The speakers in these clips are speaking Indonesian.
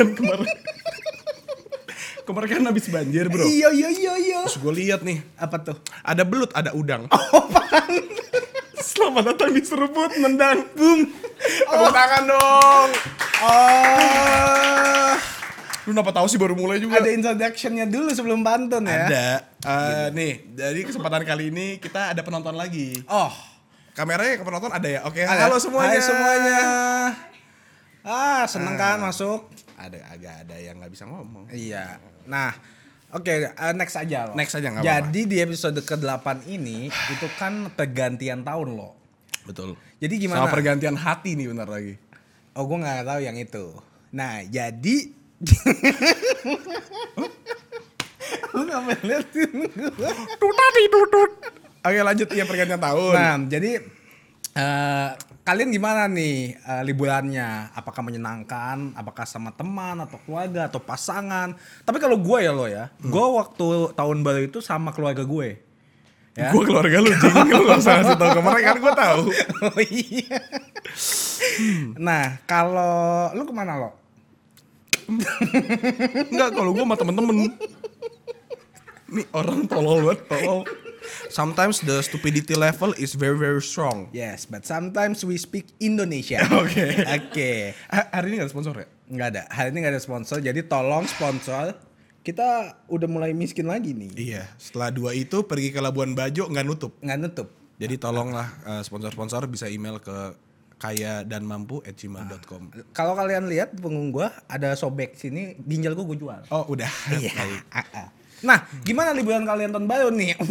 Kan kemarin. kemarin kan habis banjir, Bro. Iya iya iya iya. Terus gue lihat nih, Apa tuh? ada belut, ada udang. Oh, Selamat datang di Seruput Nendang. Boom. Tepuk tangan dong. Oh. Lu kenapa tahu sih baru mulai juga? Ada introductionnya dulu sebelum pantun ya. Ada. Eh, nih, jadi kesempatan kali ini kita ada penonton lagi. Oh. Kameranya ke penonton ada ya? Oke, ada. halo semuanya. Hai semuanya. Ah, seneng kan masuk? Ada agak ada yang nggak bisa ngomong. Iya. Nah, oke, eh, next aja loh. Next aja, nggak apa-apa. Jadi di episode ke-8 ini itu kan pergantian tahun loh. Betul. Jadi gimana? Sama pergantian hati nih bentar lagi. Oh, gue nggak tahu yang itu. Nah, jadi Lu ngapain liatin gue? Tutati tutut. Oke lanjut iya pergantian tahun. Nah, jadi eh, kalian gimana nih eh, liburannya? Apakah menyenangkan? Apakah sama teman atau keluarga atau pasangan? Tapi kalau gue ya lo ya, gue waktu tahun baru itu sama keluarga gue. Ya. Gue keluarga lu jadi lu gak usah ngasih tau ke mereka kan gue tahu. oh iya. Nah, kalau lu ke mana lo? Enggak kalau gue sama temen-temen. Nih orang tolol banget, tolol. Sometimes the stupidity level is very very strong. Yes, but sometimes we speak Indonesia. Oke. Oke. Ha- hari ini gak ada sponsor ya? Nggak ada. Hari ini nggak ada sponsor. Jadi tolong sponsor. Kita udah mulai miskin lagi nih. Iya. Setelah dua itu pergi ke Labuan Bajo nggak nutup. Nggak nutup. Jadi tolonglah eh, sponsor-sponsor bisa email ke kaya dan mampu at gmail.com. Kalau kalian lihat punggung gua ada sobek sini, ginjal gua gua jual. Oh udah. Iya. Ah, ah. Nah, gimana liburan kalian tahun baru nih?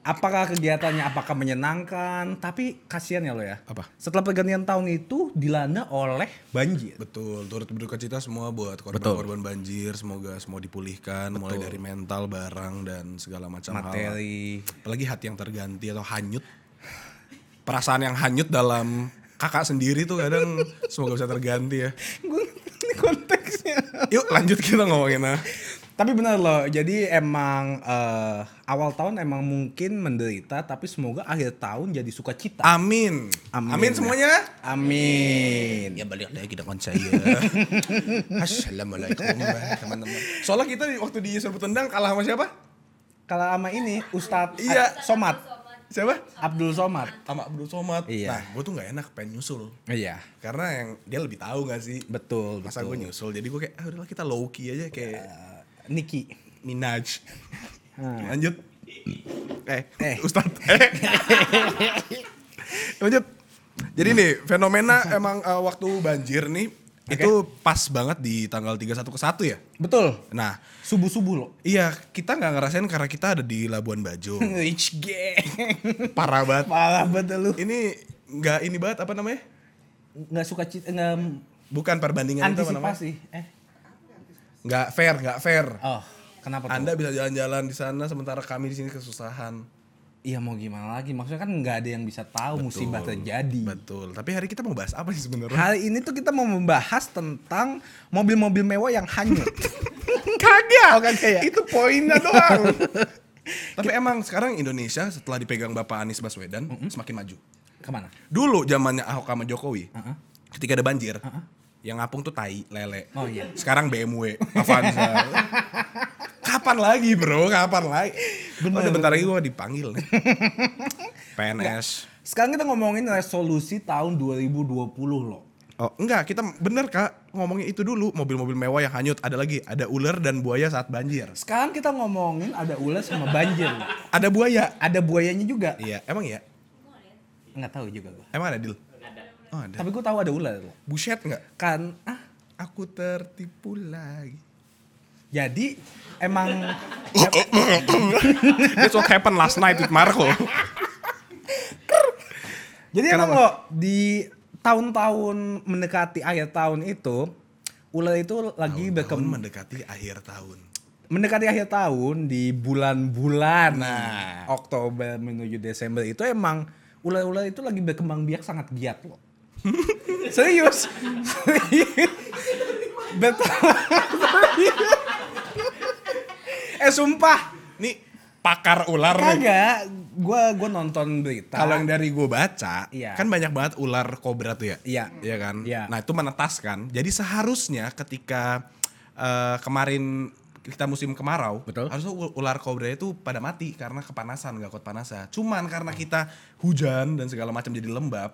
Apakah kegiatannya apakah menyenangkan? Tapi kasihan ya lo ya. Apa? Setelah pergantian tahun itu dilanda oleh banjir. Betul, turut berduka cita semua buat korban-korban banjir. Semoga semua dipulihkan, mulai dari mental, barang, dan segala macam hal. Materi. Apalagi hati yang terganti atau hanyut. Perasaan yang hanyut dalam kakak sendiri tuh kadang semoga bisa terganti ya. Gue ini konteksnya. Yuk lanjut kita ngomongin ah. Tapi benar loh, jadi emang eh, awal tahun emang mungkin menderita, tapi semoga akhir tahun jadi sukacita. Amin. Amin. Amin, semuanya. Amin. Ya balik lagi dengan saya. Assalamualaikum teman-teman. Soalnya kita di- waktu di Serbu Tendang kalah sama siapa? Kalau sama ini Ustadz Iya. eh, Somad, Siapa? Abdul Somad. Sama Abdul Somad. Iya. Nah, gue tuh nggak enak pengen nyusul. Iya, Karena yang dia lebih tahu gak sih? betul, Masa betul. gue nyusul. Jadi gue kayak, ah udahlah kita low key aja kayak Eh, Niki. Minaj. Hmm. Lanjut. Eh, Eh. Ustadz. Eh. Lanjut. Jadi nih, fenomena emang eh, waktu banjir nih, itu pas banget di tanggal 31 ke 1 ya. Betul. Nah, Subuh-subuh lo. iya kita nggak ngerasain karena kita ada di Labuan Bajo. Gang. Parah banget. Parah banget lu. Ini nggak ini banget apa namanya? Nggak suka cita, nggak Bukan perbandingan itu apa namanya? antisipasi. Eh. Nggak fair, nggak fair. Oh, kenapa tuh? Anda bisa jalan-jalan di sana sementara kami di sini kesusahan. Iya mau gimana lagi? Maksudnya kan nggak ada yang bisa tahu musibah terjadi. Betul. Tapi hari kita mau bahas apa sih sebenarnya? Hari ini tuh kita mau membahas tentang mobil-mobil mewah yang hanyut. Kagak. Oh, kagak ya? Itu poinnya doang. Tapi emang sekarang Indonesia setelah dipegang Bapak Anies Baswedan semakin maju. Ke mana? Dulu zamannya Ahok sama Jokowi, Heeh. ketika ada banjir, yang ngapung tuh tai, lele. Oh, iya. Sekarang BMW, Avanza. Kapan lagi bro? Kapan lagi? Bener, Bener, bentar lagi gue dipanggil nih. PNS. Sekarang kita ngomongin resolusi tahun 2020 loh. Oh enggak, kita bener kak ngomongin itu dulu mobil-mobil mewah yang hanyut. Ada lagi, ada ular dan buaya saat banjir. Sekarang kita ngomongin ada ular sama banjir. Ada buaya. Ada buayanya juga. Iya, emang ya? Nggak tahu juga gua. Emang ada deal? Oh ada. Tapi gue tahu ada ular loh. Buset nggak? Kan ah Aku tertipu lagi. Jadi emang That's what happened last night with Marco. jadi emang Kenapa? lo di tahun-tahun mendekati akhir tahun itu ular itu lagi Tahun berkembang mendekati akhir tahun. mendekati akhir tahun di bulan-bulan nah, Oktober menuju Desember itu emang ular-ular itu lagi berkembang biak sangat giat loh. Serius. Serius. Betul. eh sumpah. Nih pakar ular. Kagak. gua gua nonton berita. Kalau yang dari gue baca, Iya. kan banyak banget ular kobra tuh ya. Iya. Iya kan? Iya. Nah itu menetas kan. Jadi seharusnya ketika eh, kemarin kita musim kemarau, Betul. harusnya ul- ular kobra itu pada mati karena kepanasan, nggak kuat panasnya. Cuman karena kita hujan dan segala macam jadi lembab,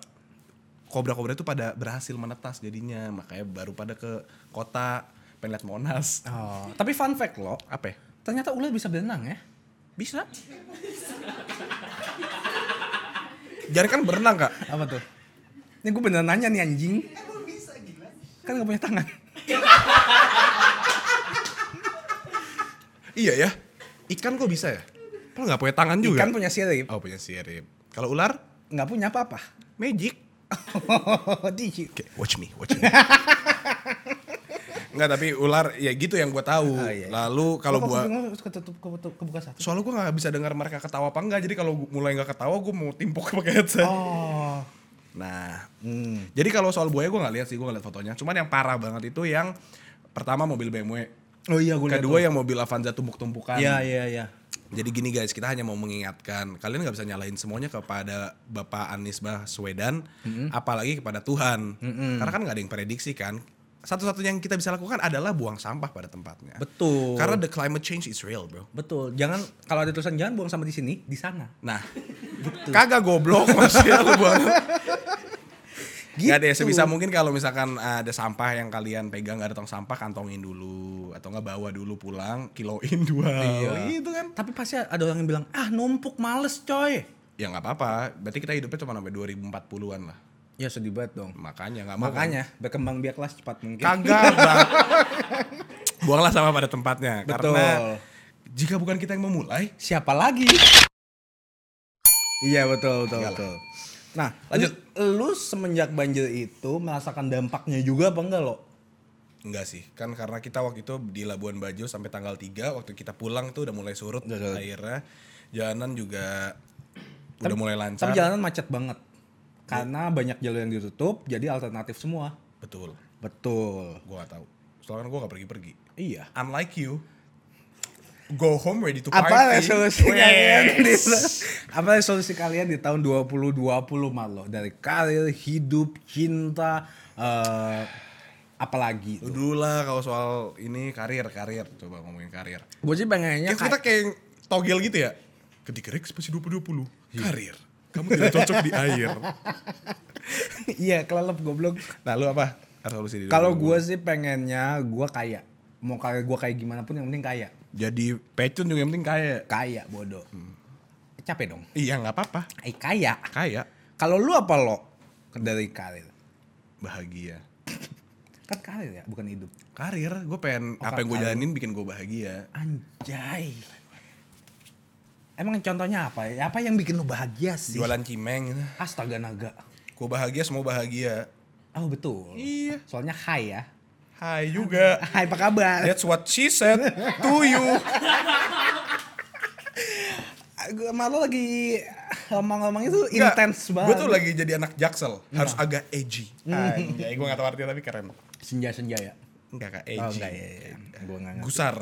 kobra-kobra itu pada berhasil menetas jadinya. Makanya baru pada ke kota pengen lihat Monas. Oh, tapi fun fact lo, Apa ya? Ternyata ular bisa berenang ya. Bisa. Jangan kan berenang kak. Apa tuh? Ini gue beneran nanya nih anjing. Kan gak punya tangan. Iya ya. Ikan kok bisa ya? Kalau nggak punya tangan juga. Ikan punya sirip. Oh punya sirip. Kalau ular, Nggak punya apa-apa. magic. Di- Oke, watch me, watch me. Enggak, tapi ular ya gitu yang gue tahu. Oh, iya. Lalu kalau ketutup kebuka, satu. soalnya gue nggak bisa dengar mereka ketawa apa enggak. Jadi kalau gua mulai nggak ketawa, gue mau timpuk pakai headset. Oh. Nah, Hmm. jadi kalau soal buaya gue nggak lihat sih, gue nggak lihat fotonya. Cuman yang parah banget itu yang pertama mobil BMW, Oh iya gue kedua yang mobil Avanza tumpuk-tumpukan. Iya iya iya. Jadi gini guys, kita hanya mau mengingatkan, kalian nggak bisa nyalahin semuanya kepada Bapak Anies Baswedan, apalagi kepada Tuhan. Karena kan nggak ada yang prediksi kan. Satu-satunya yang kita bisa lakukan adalah buang sampah pada tempatnya. Betul. Karena the climate change is real, bro. Betul. Jangan kalau ada tulisan jangan buang sampah di sini, di sana. Nah, kagak goblok maksudnya lu buang. Gak deh, Gitu. sebisa mungkin kalau misalkan ada sampah yang kalian pegang gak ada tong sampah, kantongin dulu atau nggak bawa dulu pulang, kiloin dua, Iya. gitu kan? Tapi pasti ada orang yang bilang, ah numpuk males coy. Ya nggak apa-apa, berarti kita hidupnya cuma sampai 2040-an lah. Ya sedih banget dong. Makanya nggak mau. Makanya berkembang biaklah secepat mungkin. kagak bang. Buanglah sama pada tempatnya. Betul. Karena jika bukan kita yang memulai, Siapa lagi? Iya betul betul Enggak lah. betul. Nah, Lanjut. Lu, lu semenjak banjir itu merasakan dampaknya juga apa enggak lo? enggak sih. Kan karena kita waktu itu di Labuan Bajo sampai tanggal 3 waktu kita pulang tuh udah mulai surut Udah airnya. Jalanan juga udah mulai lancar. Tapi jalanan macet banget. Karena banyak jalur yang ditutup, jadi alternatif semua. Betul. Betul. Gua gak tahu. Soalnya kan gua gak pergi-pergi. Iya. Unlike you, go home ready to party. Apa resolusi kalian di apa resolusi kalian di tahun 2020 Marlo dari karir, hidup, cinta, eh apalagi Lu dulu lah kalau soal ini karir, karir. Coba ngomongin karir. Gue sih pengennya Ya, kita kayak togel gitu ya. Ketika Rex masih 2020, karir. Kamu tidak cocok di air. iya kelelep goblok. Nah, lu apa? Resolusi Kalau 2020? gue sih pengennya gue kaya. Mau kayak gue kayak gimana pun yang penting kaya. Jadi pecun juga yang penting kaya. Kaya bodoh. Capek dong. Iya, nggak apa-apa. Eh kaya. Kaya, Kalau lu apa lo dari karir? bahagia. Kan karir ya, bukan hidup. Karir, gue pengen Oh, apa yang gue jalanin bikin gue bahagia. Anjay. Emang contohnya apa ya? Apa yang bikin lu bahagia sih? Jualan cimeng. Astaga naga. Gue bahagia, semua bahagia. Oh betul. Iya. Soalnya hai ya. Hai juga. Hai apa kabar? That's what she said to you. Gue malu lagi ngomong-ngomong itu Nggak, intens banget. Gue tuh lagi jadi anak jaksel, harus agak edgy. Anjay, gue gak tau artinya tapi keren. senja-senja ya. Enggak kak, Oh edgy. enggak ya, ya. gue enggak ngerti. Gusar.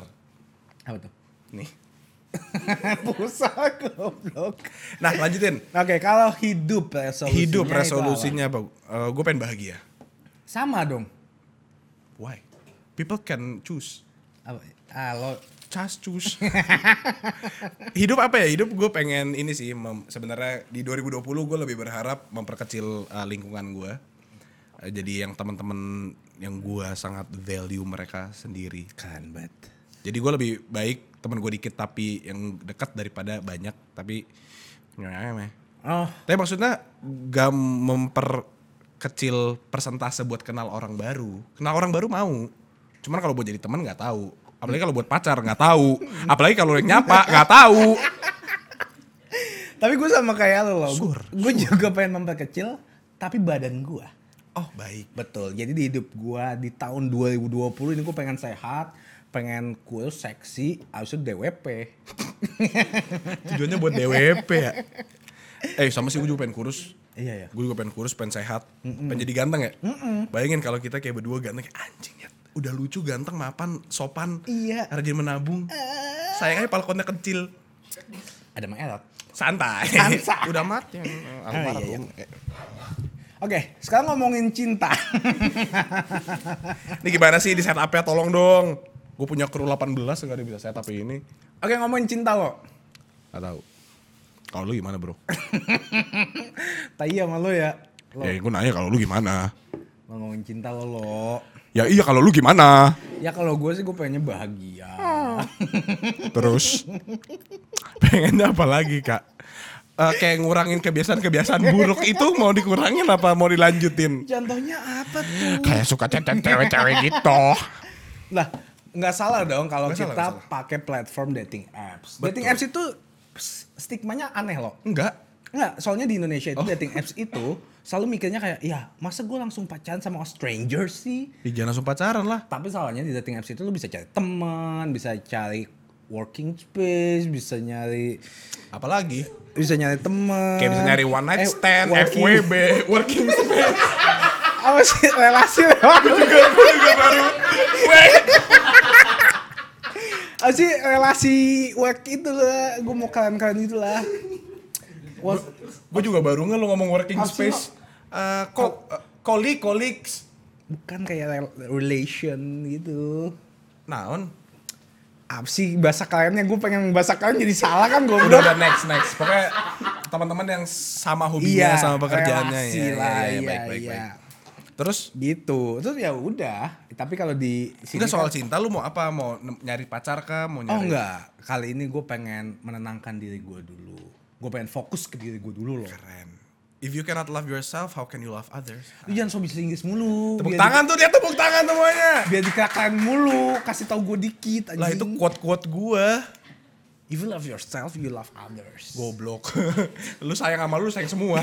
Apa tuh? Nih. Busa goblok. Nah lanjutin. Oke, kalau hidup resolusinya Hidup itu apa? resolusinya apa? gue pengen bahagia. Sama dong. Why? People can choose. Apa? Ah, lo Just choose. hidup apa ya? Hidup gue pengen ini sih. Sebenarnya di 2020 gue lebih berharap memperkecil uh, lingkungan gue. Uh, jadi yang teman-teman yang gue sangat value mereka sendiri. keren banget. Jadi gue lebih baik teman gue dikit tapi yang dekat daripada banyak tapi Oh, Tapi maksudnya gak memperkecil persentase buat kenal orang baru. Kenal orang baru mau. Cuman kalau buat jadi teman nggak tahu. Apalagi kalau buat pacar nggak tahu. Apalagi kalau yang nyapa nggak tahu. tapi gue sama kayak lo loh. Gue juga pengen memperkecil, tapi badan gue. Oh baik. Betul. Jadi di hidup gue di tahun 2020 ini gue pengen sehat, pengen cool, seksi, harus itu DWP. Tujuannya buat DWP ya. Eh sama sih gue juga pengen kurus. Iya ya. Gue juga pengen kurus, pengen sehat, pengen jadi ganteng ya. Bayangin kalau kita kayak berdua ganteng kayak anjing ya. Udah lucu, ganteng, mapan, sopan, Iya. rajin menabung. Sayangnya palkonnya kecil. Ada Maerot. Santai. Santai. Udah mati. Ah, iya, iya. Oke, sekarang ngomongin cinta. Ini gimana sih di setupnya tolong dong. Gue punya kru 18 nggak ada bisa setup ini. Oke, ngomongin cinta lo. Gak tahu. Kalau lu gimana bro? Tai sama lo ya. Lo Ya gue nanya kalau lu gimana? lo ngomongin cinta lo lo. Ya iya kalau lu gimana? Ya kalau gue sih gue pengennya bahagia. Terus pengennya apa lagi kak? Eh, kayak ngurangin kebiasaan-kebiasaan buruk itu mau dikurangin apa mau dilanjutin? Contohnya apa tuh? Kayak suka cewek-cewek gitu. Lah, nggak salah dong kalau kita pakai platform dating apps. Betul. Dating apps itu stigmanya aneh loh. Enggak. Enggak, soalnya di Indonesia Oh. itu dating apps itu selalu mikirnya kayak, ya masa gue langsung pacaran sama stranger sih? Ya, jangan langsung pacaran lah. Tapi salahnya di dating apps itu lu bisa cari teman, bisa cari working space, bisa nyari Apalagi? bisa nyari teman. Kayak bisa nyari one night Eh, stand, working- FWB, working space. Apa sih relasi lewat juga, gue juga baru. Wait. Apa sih relasi work itu lah, gue mau kalian-kalian itu lah. Gue juga baru nggak lo ngomong working Apa space. Eh, ko, eh, colleague, colleagues. Bukan kayak rel- relation gitu. Naon? Apa sih bahasa kaliannya? Gue pengen bahasa kalian jadi salah kan gue Udah, udah. next, next. Pokoknya teman-teman yang sama hobinya, sama pekerjaannya. relasi ya, lah, ya, ya, iya, baik, baik, iya. baik. Terus? Gitu. Terus ya udah. Tapi kalau di sini Enggak soal kan- cinta lu mau apa? Mau nyari pacar kah? Mau nyari Oh enggak. Kali ini gue pengen menenangkan diri gue dulu. Gue pengen fokus ke diri gue dulu loh. Keren. If you cannot love yourself, how can you love others? Lu jangan so bisa Inggris mulu. Tepuk biar tangan tuh, dia tepuk tangan semuanya. Di, biar dikatakan mulu. Kasih tau gue dikit. Lah anjing. itu quote-quote gua. If you love yourself, you love others. Goblok. lu sayang sama lu, sayang semua.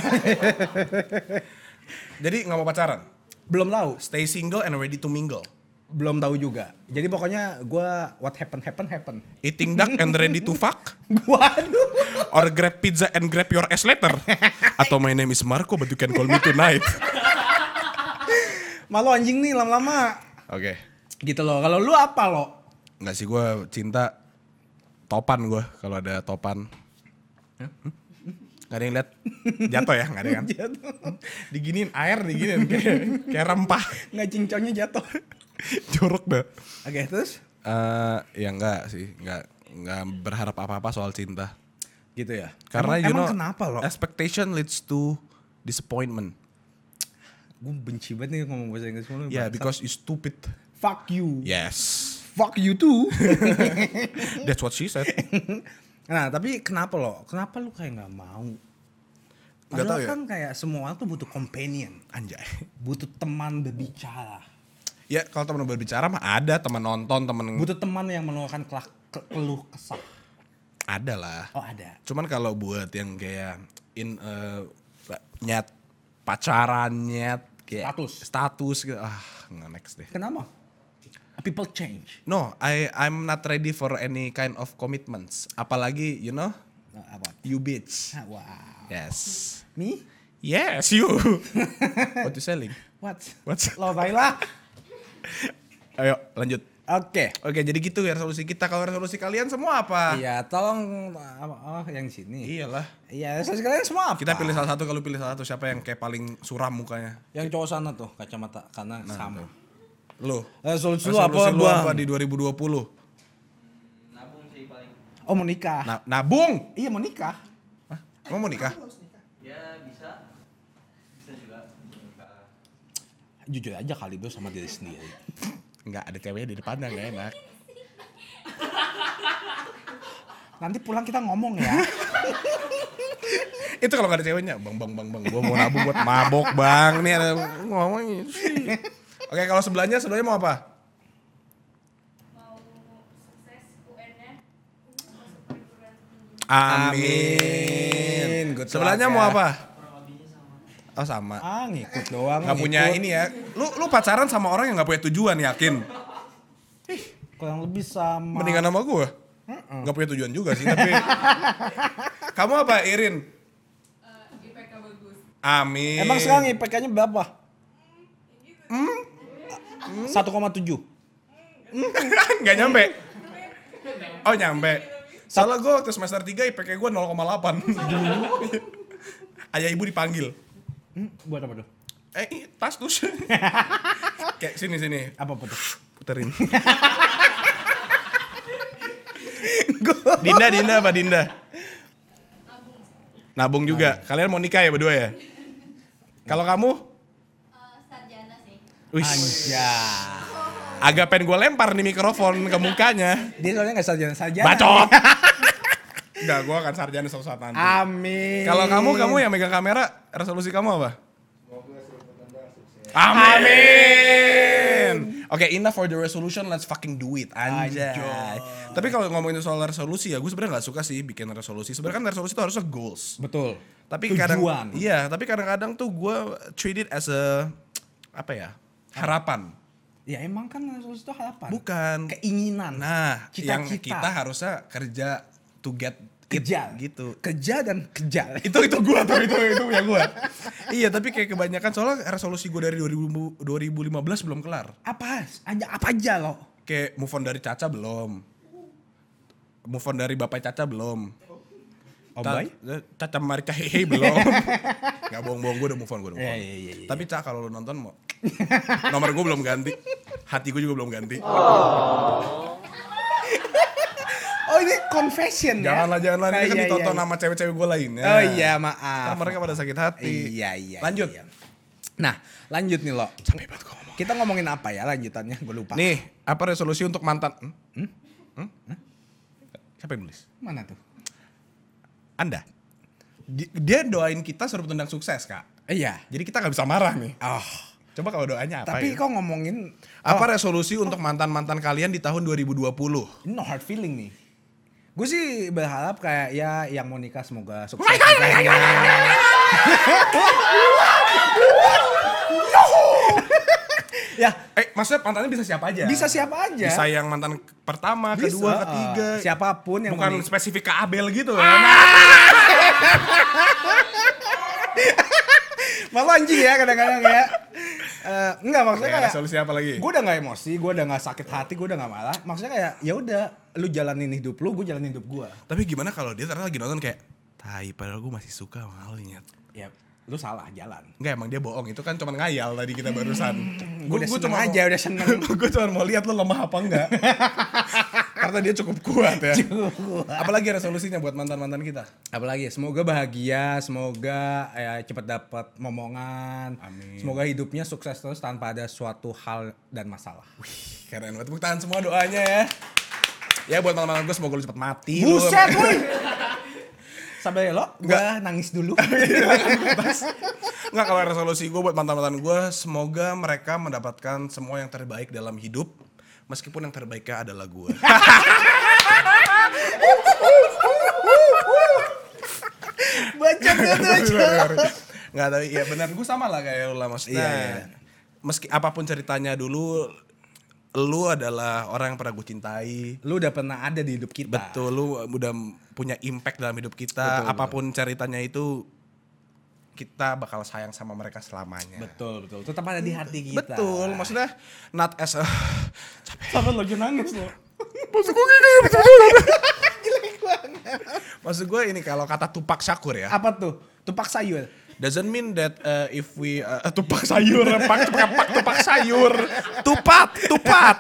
Jadi nggak mau pacaran? Belum tahu. Stay single and ready to mingle. Belum tahu juga. Jadi pokoknya gue what happen happen happen. Eating duck and ready to fuck? Waduh. Or grab pizza and grab your ass later? Atau my name is Marco but you can call me tonight? Malu anjing nih lama-lama. Oke. Gitu loh. Kalau lu apa lo? Nggak sih gue cinta topan gue kalau ada topan. Hmm? Gak ada yang lihat jatuh ya, gak ada kan? Diginiin air, diginiin kayak, kayak rempah. Nggak cincongnya jatuh. Jorok dah. Oke terus? Eh, ya enggak sih, enggak enggak berharap apa-apa soal cinta. Gitu ya. Karena emang, you emang know, kenapa lo? expectation leads to disappointment. Gue benci banget nih ngomong bahasa Inggris mulu. Yeah, because you stupid. fuck you. Yes. Fuck you too. That's what she said. Nah tapi kenapa lo? Kenapa lu kayak nggak mau? Padahal tahu ya. kan kayak semua tuh butuh companion, Anjay. butuh teman berbicara, Ya kalau teman berbicara mah ada, teman nonton, teman butuh teman yang meluahkan kelak, ke- keluh kesah. ada lah. Oh ada. Cuman kalau buat yang kayak in eh, nyat pacaran nyat kayak Status. status gitu ah nggak next deh. Kenapa? People change. No, I I'm not ready for any kind of commitments. Apalagi you know Nah, apa? you bitch. Ah, Wow. Yes. Me? Yes you. What you selling? What? What's Lo baiklah. Ayo lanjut. Oke. Oke jadi gitu ya resolusi kita. Kalau resolusi kalian semua apa? Iya, tolong oh yang sini. Iyalah. Iya, saya kalian semua apa? Kita pilih salah satu kalau pilih salah satu siapa yang kayak paling suram mukanya. Yang cowok sana tuh kacamata karena sama. Lu. Resolusi lu apa, lu Bang? apa di 2020? nabung sih paling Oh mau nikah? Na- nabung. Iya mau nikah. Hah? Emang mau nikah? ya bisa bisa juga nikah Jujur aja kali bro sama diri sendiri. Enggak ada ceweknya di depannya enggak enak. Nanti pulang kita ngomong ya. Itu kalau nggak ada ceweknya, bang bang bang bang, gua mau nabung buat mabok bang. Nih ada ngomong sih. Oke kalau sebelahnya sebelahnya mau apa? mau sukses UN-nya Amin. Good sebelahnya luck mau ya. apa? Oh sama. ah ngikut doang. Gak punya ini ya. Lu lu pacaran sama orang yang gak punya tujuan yakin? Kurang lebih sama. Mendingan sama gua. Gak punya tujuan juga sih tapi. Kamu apa Irin? Eh, IPK bagus Amin. Emang sekarang IPK-nya berapa? Hmm? 1,7. Gak nyampe. Oh nyampe. Soalnya gue waktu semester 3 IPK gue 0,8. Ayah ibu dipanggil. Hmm, buat apa tuh? Eh, tas tuh. Kayak sini sini. Apa tuh? Puterin. Dinda, Dinda apa Dinda? Nabung juga. Kalian mau nikah ya berdua ya? Kalau kamu? Wih, agak pengen gue lempar nih mikrofon ke mukanya. Dia soalnya nggak sarjana sarjana. Bacot. Enggak, gue akan sarjana suatu saat nanti. Amin. Kalau kamu, kamu yang megang kamera, resolusi kamu apa? Amin. Oke, enough for the resolution, let's fucking do it. Anjay. Anjay. Tapi kalau ngomongin soal resolusi ya, gue sebenarnya nggak suka sih bikin resolusi. Sebenarnya kan resolusi itu harusnya goals. Betul. Tapi Tujuan. kadang, iya, tapi kadang-kadang tuh gue treat it as a apa ya? Harapan. Ya emang kan resolusi itu harapan. Bukan. Keinginan. Nah, yang Cita-cita. kita harusnya kerja to get kejar gitu. Kerja dan kejar. itu itu gua tuh itu itu punya gua iya tapi kayak kebanyakan soalnya resolusi gua dari 2000, 2015 belum kelar apa aja apa aja lo? kayak move on dari Caca belum move on dari bapak Caca belum Om Ta- Bay? Caca Marika Hehe belum nggak bohong-bohong gua udah move on gua udah move Iya, on iya, iya, iya. tapi Cak kalau lu nonton mau nomor gua belum ganti hati gua juga belum ganti Oh ini confession ya? janganlah janganlah Nah, ini kan iya, ditonton iya. sama cewek-cewek gua lainnya Oh iya maaf. mereka pada sakit hati Iya iya. lanjut iya. Nah lanjut nih lo. capek banget gua ngomong Kita ngomongin apa ya lanjutannya? Gue lupa. Nih, apa resolusi untuk mantan? Hmm? Hmm? Siapa yang nulis? Mana tuh? Anda. Di- Dia doain kita suruh tendang sukses, Kak. Iya. Jadi kita nggak bisa marah nih. Oh. Coba kalau doanya apa Tapi ya? kok ngomongin Apa resolusi untuk mantan-mantan kalian di tahun 2020? ini no hard feeling nih. Gue sih berharap kayak ya yang mau nikah semoga sukses nikahnya. ya Eh, maksudnya mantannya bisa siapa aja? bisa siapa aja. Bisa yang mantan pertama, Bisa, kedua, uh, ketiga. siapa pun yang Bukan menik- spesifik ke Abel gitu ya. Malu anjing ya kadang-kadang ya. Eh, enggak maksudnya Kayak kayak resolusi apa lagi? gue udah nggak emosi, gue udah nggak sakit hati, gue udah nggak marah. Maksudnya kayak ya udah, lu jalanin hidup lu, gue jalanin hidup gue. Tapi gimana kalau dia ternyata lagi nonton kayak, Tai, padahal gue masih suka sama lu nyet. Ya, lu salah jalan. Enggak emang dia bohong, itu kan cuma ngayal tadi kita barusan. Gue udah seneng aja, udah seneng. gue cuma mau lihat lo lemah apa enggak. Karena dia cukup kuat ya. Apalagi resolusinya buat mantan-mantan kita. Apalagi semoga bahagia, semoga ya, cepat dapat momongan, Amin. semoga hidupnya sukses terus tanpa ada suatu hal dan masalah. Keren banget. Tepuk tangan semua doanya ya. Ya buat mantan-mantan gue semoga lu cepat mati. Buset, woi. Sampai lo, gue nangis dulu. Enggak kalau resolusi gue buat mantan-mantan gue semoga mereka mendapatkan semua yang terbaik dalam hidup meskipun yang terbaiknya adalah gue. Baca gitu Enggak tapi ya benar gue sama lah kayak lu lah maksudnya. Iya, iya. Meski apa pun ceritanya dulu lu adalah orang yang pernah gue cintai. Lu udah pernah ada di hidup kita. Betul, lu udah punya impact dalam hidup kita. Betul, apa pun ceritanya itu kita bakal sayang sama mereka selamanya. Betul, betul. Tetap ada di hati kita. Betul, maksudnya not as a capek. Sampai lo nangis lo. Maksud gue gini, betul Maksud gue ini kalau kata Tupak Syakur ya, Apa tuh? Tupak sayur. doesn't mean that uh, if we uh, tupak sayur, pak tupak pak tupak sayur, tupat, tupat.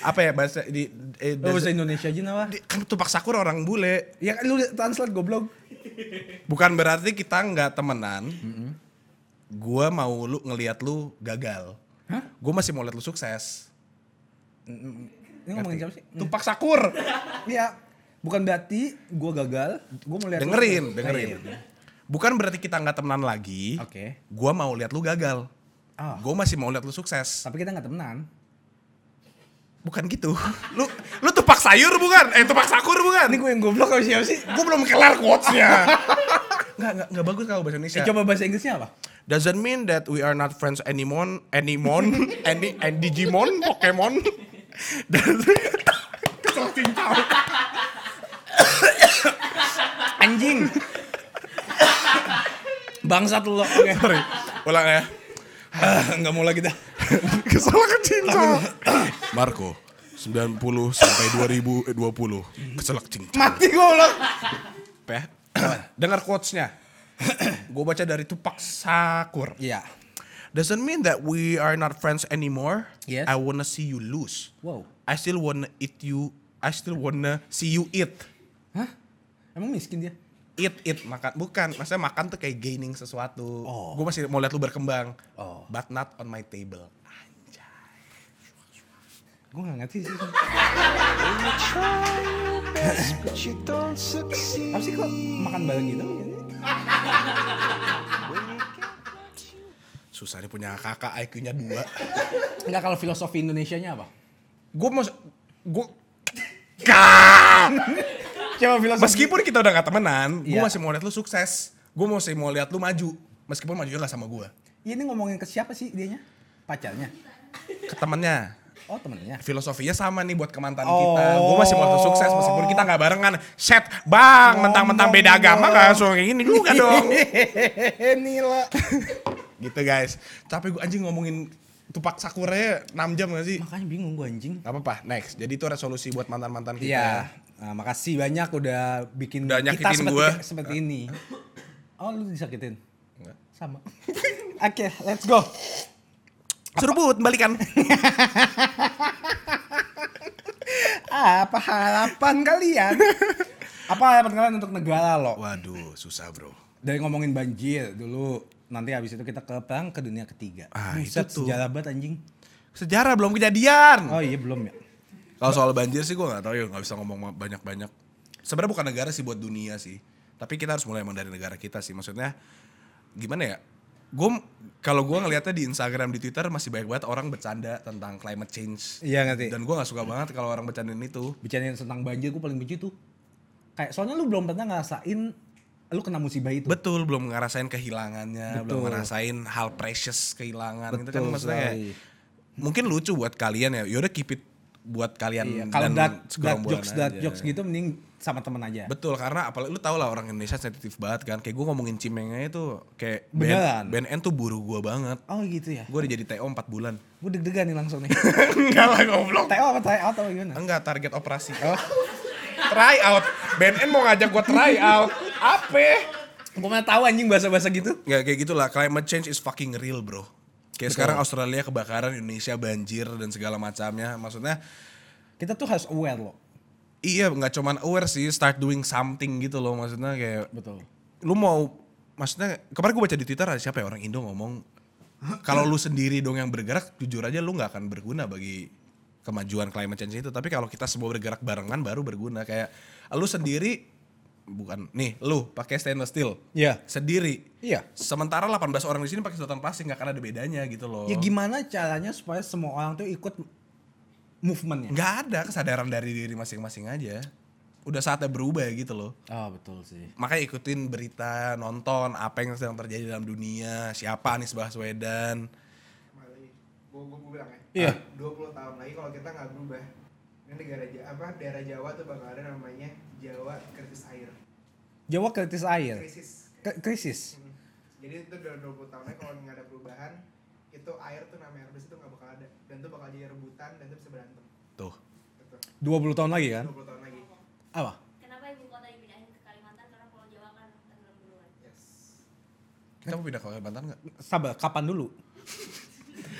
Apa ya bahasa di eh, Oh, bahasa Indonesia aja di- kan tupak sakur orang bule. Ya kan lu translate goblok. Bukan berarti kita nggak temenan. Gua mau lu ngelihat lu gagal. Hah? Gue masih mau lihat lu sukses. Ini ngomongin siapa sih? Tupak sakur. Iya. Bukan berarti gua gagal, gua mau lihat lu- dengerin, Oh, dengerin. iya. Bukan berarti kita nggak temenan lagi. Oke. Gua mau lihat lu gagal. Oh. Gue masih mau lihat lu sukses. Tapi kita nggak temenan. Bukan gitu. Lu lu tupak sayur bukan? Eh tupak sakur bukan? Ini gue yang goblok kalau siapa sih? Gue belum kelar quotes-nya. Enggak, enggak, enggak bagus kalau bahasa Indonesia. Eh, coba bahasa Inggrisnya apa? Doesn't mean that we are not friends anymore, anymore, any, and Digimon, Pokemon. Dan kesel cincau. Anjing. Bangsat lo. Oke. Sorry, ulang ya. Ah, Nggak mau lagi dah. Kesel ke cincau. Marco, 90 sampai 2020 keselak cincang. Mati gue loh. Pe, dengar quotes-nya. gue baca dari Tupac Sakur. Iya. Doesn't mean that we are not friends anymore. Yes. I wanna see you lose. Wow. I still wanna eat you. I still wanna see you eat. Hah? Emang miskin dia? Eat, eat, makan. Bukan, maksudnya makan tuh kayak gaining sesuatu. Oh. Gue masih mau lihat lu berkembang. Oh. But not on my table. Gue gak ngerti sih. Apa sih kok makan bareng gitu? Susah nih punya kakak IQ-nya dua. Enggak kalau filosofi Indonesianya apa? gue mau... Gue... Coba filosofi. Meskipun kita udah gak temenan, gue Iya. masih mau lihat lu sukses. Gue masih mau lihat lu maju. Meskipun majunya gak sama gue. ini ngomongin ke siapa sih dianya? Pacarnya? Ke temennya. Oh temennya. Filosofinya sama nih buat ke mantan Oh. kita. Gue masih mau lu sukses meskipun kita gak barengan. Set, bang, mentang-mentang beda agama langsung kayak gini juga dong. Nila. gitu guys. Capek gue anjing ngomongin Tupak Sakura 6 jam gak sih? Makanya bingung gue anjing. Gak apa-apa, next. Jadi itu resolusi buat mantan-mantan kita. Iya. Nah, makasih banyak udah bikin Udah kita seperti, gua. seperti ini. Oh lu disakitin? Enggak. Sama. Oke, let's go. Seruput, balikan. Apa harapan kalian? Apa harapan kalian untuk negara lo? Waduh, susah bro. Dari ngomongin banjir dulu, nanti habis itu kita ke perang ke dunia ketiga. Ah, Buset, itu tuh. sejarah banget anjing. Sejarah belum kejadian. Oh iya belum ya. Kalau soal banjir sih gue nggak tahu ya, nggak bisa ngomong banyak-banyak. Sebenarnya bukan negara sih buat dunia sih. Tapi kita harus mulai emang dari negara kita sih. Maksudnya gimana ya? Gue kalau gue ngelihatnya di Instagram di Twitter masih banyak banget orang bercanda tentang climate change. Iya ngerti. Dan gue nggak suka banget kalau orang bercandain itu. Bicarain tentang banjir gue paling benci tuh. Kayak soalnya lu belum pernah ngerasain lu kena musibah itu. Betul, belum ngerasain kehilangannya, belum Betul. ngerasain hal precious kehilangan gitu kan Betul maksudnya kayak mungkin lucu buat kalian ya. Yaudah keep it buat kalian Iya, kalau dan dat dat segerombolan jokes dat jokes gitu mending sama temen aja. Betul karena apalagi lu tau lah orang Indonesia sensitif banget kan. Kayak gue ngomongin cimengnya itu kayak Beneran? BN, BNN tuh buru gue banget. Oh gitu ya. Gue udah jadi TO 4 bulan. Gue deg-degan nih langsung nih. Enggak lah goblok. TO apa try out atau gimana? Enggak target operasi. Oh. try out. BNN mau ngajak gue try out. Apa? Gue mana tahu anjing bahasa-bahasa gitu. Nggak kayak gitulah. Climate change is fucking real bro. Kayak sekarang Australia kebakaran, Indonesia banjir dan segala macamnya. Maksudnya Kita tuh harus aware loh. iya nggak cuman aware sih, start doing something gitu loh. Maksudnya kayak Betul. lu mau maksudnya kemarin gue baca di Twitter ada siapa ya orang Indo ngomong kalau lu sendiri dong yang bergerak jujur aja lu nggak akan berguna bagi kemajuan climate change itu tapi kalau kita semua bergerak barengan baru berguna kayak lu sendiri bukan nih lu pakai stainless steel Iya. sendiri Iya. sementara 18 orang di sini pakai sedotan plastik nggak akan ada bedanya gitu loh Ya gimana caranya supaya semua orang tuh ikut movementnya? nggak ada kesadaran dari diri masing-masing aja udah saatnya berubah gitu loh Oh betul sih. makanya ikutin berita, nonton apa yang sedang terjadi dalam dunia, siapa Anies Baswedan. Gue gue bilang ya. Iya. 20 tahun lagi kalau kita nggak berubah, ini negara apa daerah Jawa tuh bakal ada namanya Jawa krisis air. Jawa kritis air. Krisis. K- krisis. Hmm. Jadi itu dalam 20 tahun lagi kalau nggak ada perubahan, itu air tuh namanya air bersih itu nggak bakal ada dan itu bakal jadi rebutan dan itu bisa berantem. Tuh. Gitu. 20 tahun lagi kan? 20 tahun lagi. Apa? Kenapa ibu kota dipindahin ke Kalimantan? Karena Pulau Jawa kan tenggelam duluan. Yes. Kita mau pindah ke Kalimantan nggak? Sabar, kapan dulu?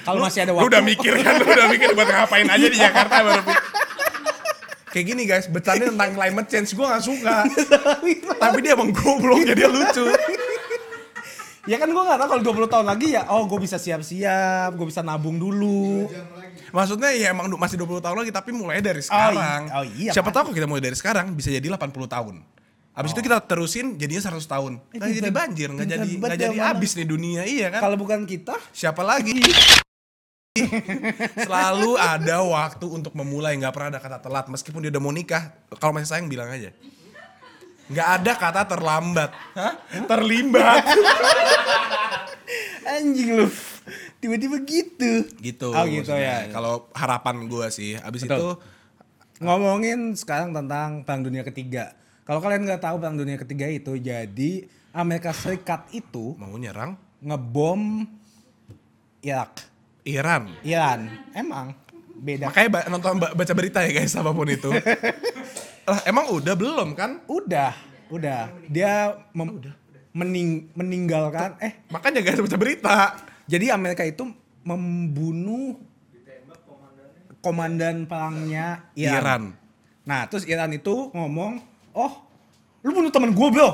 Kalau masih ada Lu waktu. udah mikir kan, lu udah mikir buat ngapain aja di Jakarta baru Kayak gini guys, bercanda tentang climate change gue gak suka. Tapi dia emang goblok jadi lucu. Ya kan gue gak tau kalau 20 tahun lagi ya, oh gue bisa siap-siap, gue bisa nabung dulu. Maksudnya ya emang masih 20 tahun lagi tapi mulai dari sekarang. oh iya, Siapa tahu kalau kita mulai dari sekarang bisa jadi 80 tahun. Habis itu kita terusin jadinya 100 tahun. Eh, Nggak jadi banjir, nggak pinter jadi nggak jadi habis nih dunia, iya kan? Kalau bukan kita, Siapa lagi? Selalu ada waktu untuk memulai, nggak pernah ada kata telat. Meskipun dia udah mau nikah, kalau masih sayang bilang aja. Nggak ada kata terlambat, Hah? terlimbat. anjing lu. Tiba-tiba gitu. gitu. Oh gitu maksudnya. ya. Kalau harapan gue sih, abis Betul. itu Ngomongin sekarang tentang Perang Dunia Ketiga. Kalau kalian nggak tahu Perang Dunia Ketiga itu, jadi Amerika Serikat itu mau nyerang ngebom Irak. Iran. Iran. Emang. Beda. Makanya nonton ba- baca berita ya guys apa pun itu. lah emang udah belum kan? Udah, udah. Dia mem- mening- meninggalkan eh Makanya guys baca berita. jadi Amerika itu membunuh komandan perangnya Iran. Iran. Nah, terus Iran itu ngomong, "Oh, lu bunuh teman gue, Bro."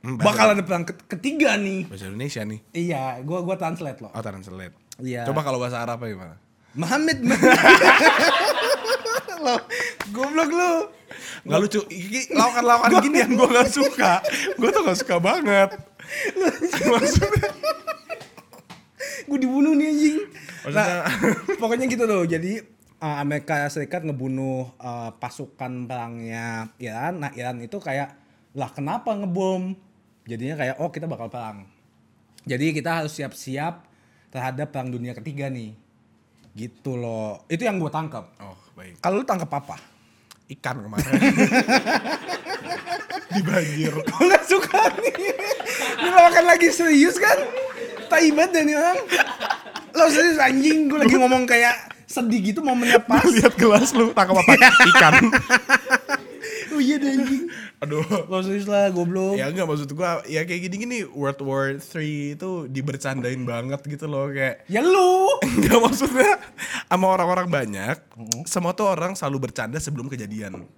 Bakal ada perang ke- ketiga nih. Bahasa Indonesia nih. Iya, gua gua translate loh. Oh translate. Iya. Coba kalau bahasa Arab apa gimana? Muhammad. lo, goblok lu. Gak lucu. Lawakan-lawakan gini yang gue gak suka. Gue tuh gak suka banget. Maksudnya. Gue dibunuh nih anjing. Nah, pokoknya gitu loh. Jadi uh, Amerika Serikat ngebunuh uh, pasukan perangnya Iran. Nah, Iran itu kayak lah kenapa ngebom? Jadinya kayak oh kita bakal perang. Jadi kita harus siap-siap terhadap perang dunia ketiga nih. Gitu loh. Itu yang gue tangkap. Oh baik. Kalau lu tangkap apa? Ikan kemarin. Di banjir. Gue gak suka nih. Ini makan lagi serius kan? Taibat dan orang. Lo serius anjing, gue lagi ngomong kayak sedih gitu momennya pas. Lihat gelas lu tangkap apa? Ikan. Oh iya deh anjing. Aduh. Serius lah goblok. Ya enggak maksud gua ya kayak gini-gini World War 3 itu dibercandain banget gitu loh kayak Ya lu. Enggak maksudnya sama orang-orang banyak semua tuh orang selalu bercanda sebelum kejadian.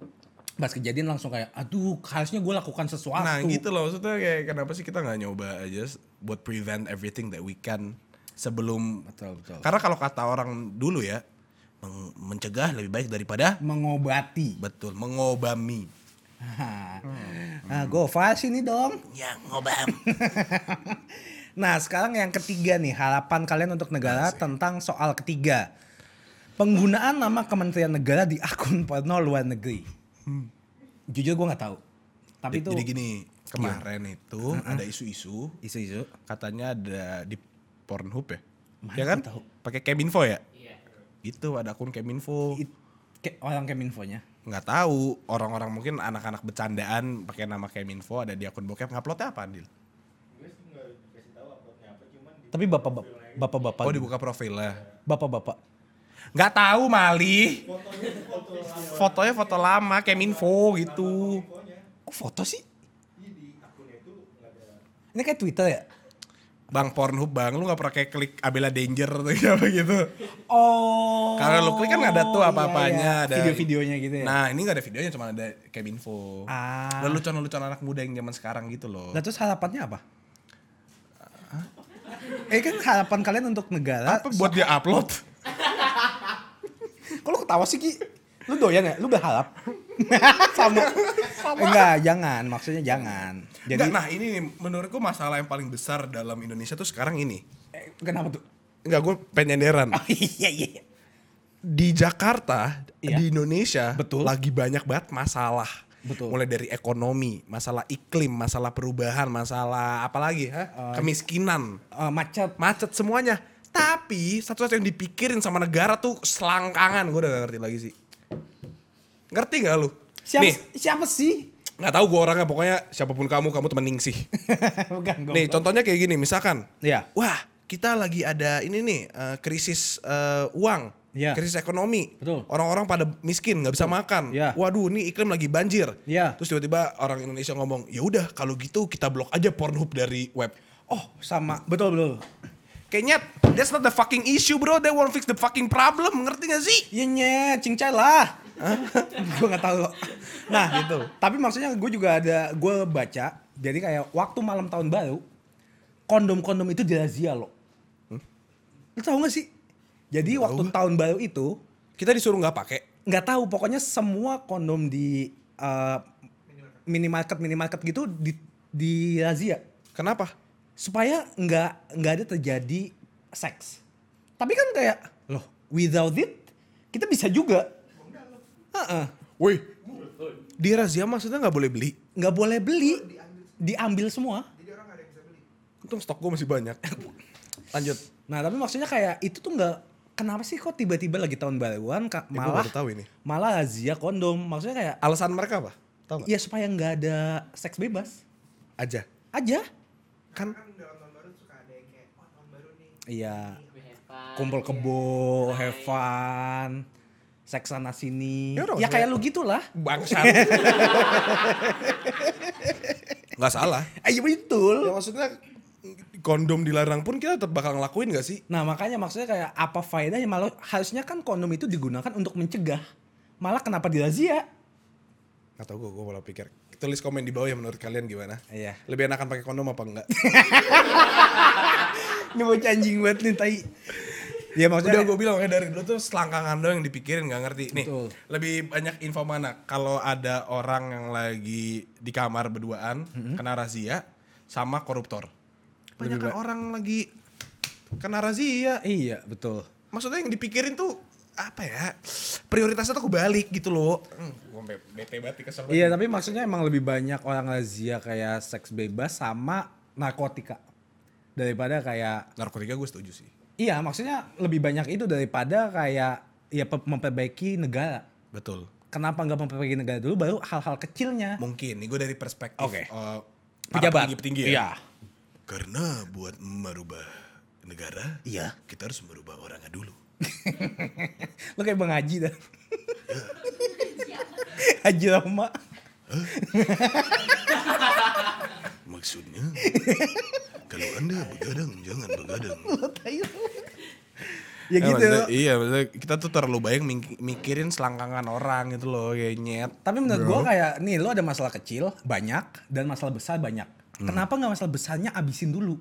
Pas kejadian langsung kayak, aduh harusnya gue lakukan sesuatu. Nah gitu loh maksudnya kayak kenapa sih kita nggak nyoba aja buat prevent everything that we can sebelum Betul, betul. karena kalau kata orang dulu ya mencegah lebih baik daripada Mengobati. betul mengobami Nah, gue sini dong. ya ngobam Nah, sekarang yang ketiga nih, harapan kalian untuk negara tentang soal ketiga. Penggunaan nama Kementerian Negara di akun porno luar negeri. Jujur gue nggak tahu. Tapi itu jadi gini kemarin itu ada isu-isu isu-isu. katanya ada di Pornhub ya Mana ya kan pakai Keminfo ya itu ada akun Keminfo It- kayak orang Keminfo-nya. Nggak tahu orang-orang mungkin anak-anak bercandaan pakai nama Keminfo ada di akun bokep nguploadnya apa Andil? Tapi bapak bapak-bapak Oh dibuka profilnya bapak-bapak. nggak tahu Mali fotonya foto lama Keminfo gitu Kok foto sih? Ini kayak Twitter ya? Bang Pornhub bang lu nggak pernah kayak klik Abela Danger atau apa gitu Oh. Karena lu klik kan ada tuh iya, apa-apanya, iya. ada- video-videonya gitu ya. nah ini nggak ada videonya cuma ada Keminfo Ah. lelucon-lelucon anak muda yang zaman sekarang gitu loh Nah terus harapannya apa? Eh kan harapan kalian untuk negara apa buat dia upload Kok lu ketawa sih Ki? Lu doyan ya? Lu berharap? Sama. Enggak, jangan. Maksudnya jangan. Jadi, Nggak, nah ini nih menurutku masalah yang paling besar dalam Indonesia tuh sekarang ini eh, kenapa tuh? Enggak, gue pengen nyenderan. Oh iya, iya. Di Jakarta, Iya. di Indonesia, Betul. lagi banyak banget masalah. Betul. Mulai dari ekonomi, masalah iklim, masalah perubahan, masalah apa lagi? ha? Kemiskinan, Eh, macet. macet semuanya. Tapi satu-satu yang dipikirin sama negara tuh selangkangan. Gue udah gak ngerti lagi sih. Ngerti gak lu? Siapa, Nih, siapa sih? Nggak tahu gue orangnya pokoknya siapa pun kamu, kamu temen ningsih. Bukan, gue. Nih contohnya kayak gini, misalkan Iya. wah kita lagi ada ini nih eh, krisis eh, uang, Iya. krisis ekonomi, Betul. orang-orang pada miskin nggak bisa makan, Iya. waduh ini iklim lagi banjir, Iya. terus tiba-tiba orang Indonesia ngomong ya udah kalau gitu kita blok aja Pornhub dari web, Oh, sama. Betul, betul. kayaknya that's not the fucking issue bro, they won't fix the fucking problem, ngerti gak sih? Iya nyet, cincai lah. gue nggak tahu. Nah gitu. Tapi maksudnya gue juga ada, gue baca. Jadi kayak waktu malam tahun baru, kondom-kondom itu dirazia loh. Lu tahu gak sih? Jadi waktu tahun baru itu Kita disuruh nggak pakai, nggak tahu pokoknya semua kondom di eh, minimarket minimarket gitu di di razia kenapa? supaya nggak nggak ada terjadi seks. Tapi kan kayak loh without it kita bisa juga. Heeh. Woi, di razia maksudnya nggak boleh beli, nggak boleh beli diambil semua. Jadi orang gak ada yang bisa beli. untung stok gue masih banyak. Lanjut, Nah tapi maksudnya kayak itu tuh nggak kenapa sih kok tiba-tiba lagi tahun baruan ka- Ya, gua malah baru tahu ini. malah razia kondom maksudnya kayak alasan mereka apa? Tahu nggak? ya supaya nggak ada seks bebas Aja. aja Kan Kan dalam tahun baru suka ada yang kayak, oh tahun baru nih. iya kumpul kebo, have fun, seks sana sini. Ya Ya, kayak lu gitulah. Bangsat. Nggak salah. Ayo betul. Ya maksudnya kondom dilarang pun kita tetap bakal ngelakuin gak sih? Nah makanya maksudnya kayak apa faedahnya malah harusnya kan kondom itu digunakan untuk mencegah. Malah kenapa dirazia? Gak tau gue, gue malah pikir. Tulis komen di bawah ya menurut kalian gimana? Iya. Lebih enakan pakai kondom apa enggak? Ini bocah anjing banget nih tai. Ya maksudnya Udah gue bilang kayak dari dulu tuh selangkangan doang yang dipikirin gak ngerti. Nih, Betul. lebih banyak info mana? Kalau ada orang yang lagi di kamar berduaan, kena razia, sama koruptor. Banyak kan orang lagi kena razia. Iya betul. Maksudnya yang dipikirin tuh apa ya? Prioritasnya tuh kebalik gitu loh. Hmm, gue bete banget kesel banget. Iya tapi maksudnya emang lebih banyak orang razia kayak seks bebas sama narkotika daripada kayak Narkotika gue setuju sih. Iya maksudnya lebih banyak itu daripada kayak ya pe- memperbaiki negara. Betul. Kenapa nggak memperbaiki negara dulu baru hal-hal kecilnya? Mungkin, nih gue dari perspektif Oke. eh, para Pejabat. petinggi-petinggi ya. Iya. Karena buat merubah negara, Iya. kita harus merubah orangnya dulu. Lo kayak Bang Haji dah. Haji Rama. Maksudnya, kalau anda begadang, jangan begadang. Ya gitu. maksudnya- iya, maksudnya kita tuh terlalu banyak mik- mikirin selangkangan orang gitu loh, kayak nyet. Tapi menurut gua kayak nih lo ada masalah kecil banyak dan masalah besar banyak. Hmm. Kenapa nggak masalah besarnya abisin dulu?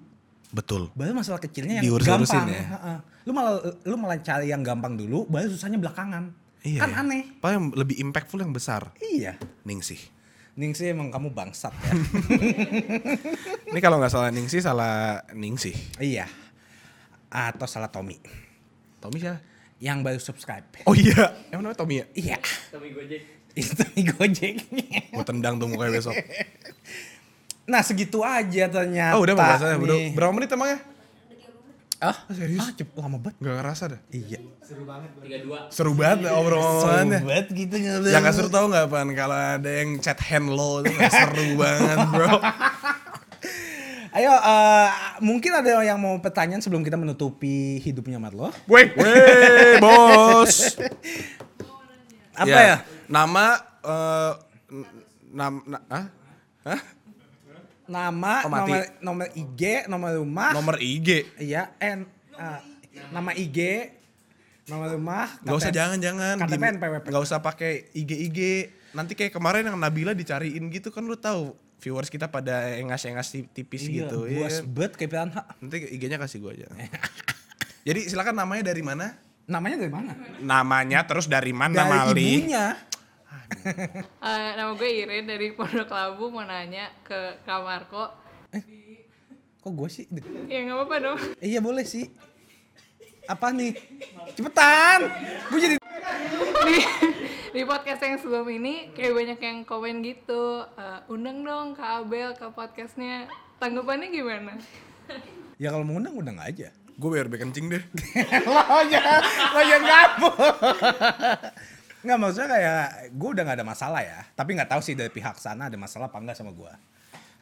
Betul. Baru masalah kecilnya yang Diurus-urusin gampang. ya. Heeh. Lu malah lu malah cari yang gampang dulu, baru susahnya belakangan. Iya. kan ya. aneh. Paling yang lebih impactful yang besar. Iya. Ningsih. Ningsih emang kamu bangsat ya. Ini kalau nggak salah Ningsih, salah Ningsih. iya. Atau salah Tommy. Tommy siapa? Yang baru subscribe. Oh iya, emang namanya Tommy ya? Iya. Tommy Gojek. Itu Tommy Gojek. Gue tendang tuh mukanya besok. nah segitu aja ternyata. Oh udah udah berapa menit emangnya? Ah, serius? Ah, cep, lama banget. Gak ngerasa dah. Iya. Tiga dua. Seru banget obrolannya. Sobat gitu ngobrol. Yang gak seru tau gak Pan? Kalau ada yang chat hand lo gak seru banget bro. Ayo, eh, mungkin ada yang mau pertanyaan sebelum kita menutupi hidupnya Marlo. Weh, weh bos. Apa ya? Nama, eh, nam, na, ah? Hah? Nama, Oh, mati. nomor, nomor IG, nomor rumah. Nomor IG. Iya, N. eh, nama IG, nomor rumah. Gak usah. KTP Gini, NPWP. Gak usah pakai IG-IG. Nanti kayak kemarin yang Nabila dicariin gitu kan lu tahu viewers kita pada engas-engas tipis Iya, gitu. buas Iya. bet kayak Piranha. Nanti IG-nya kasih gue aja. Jadi silakan namanya dari mana? Namanya dari mana? Namanya terus dari mana Dari Mali? ibunya. Eh, nama gue Irin dari Pondok Labu mau nanya ke Kak Marco. Kok gue sih? Ya nggak apa-apa dong. Eh, iya boleh sih. Apa nih? Cepetan. Gue jadi di, di podcast yang sebelum ini kayak banyak yang komen gitu. Eh, undang dong Kak Abel ke podcastnya. Tanggapannya gimana? Ya kalau mau undang undang aja. Gue biar kencing deh. lo jangan lo jangan ngapur. Nggak maksudnya kayak gue udah nggak ada masalah ya. Tapi nggak tahu sih dari pihak sana ada masalah apa enggak sama gue.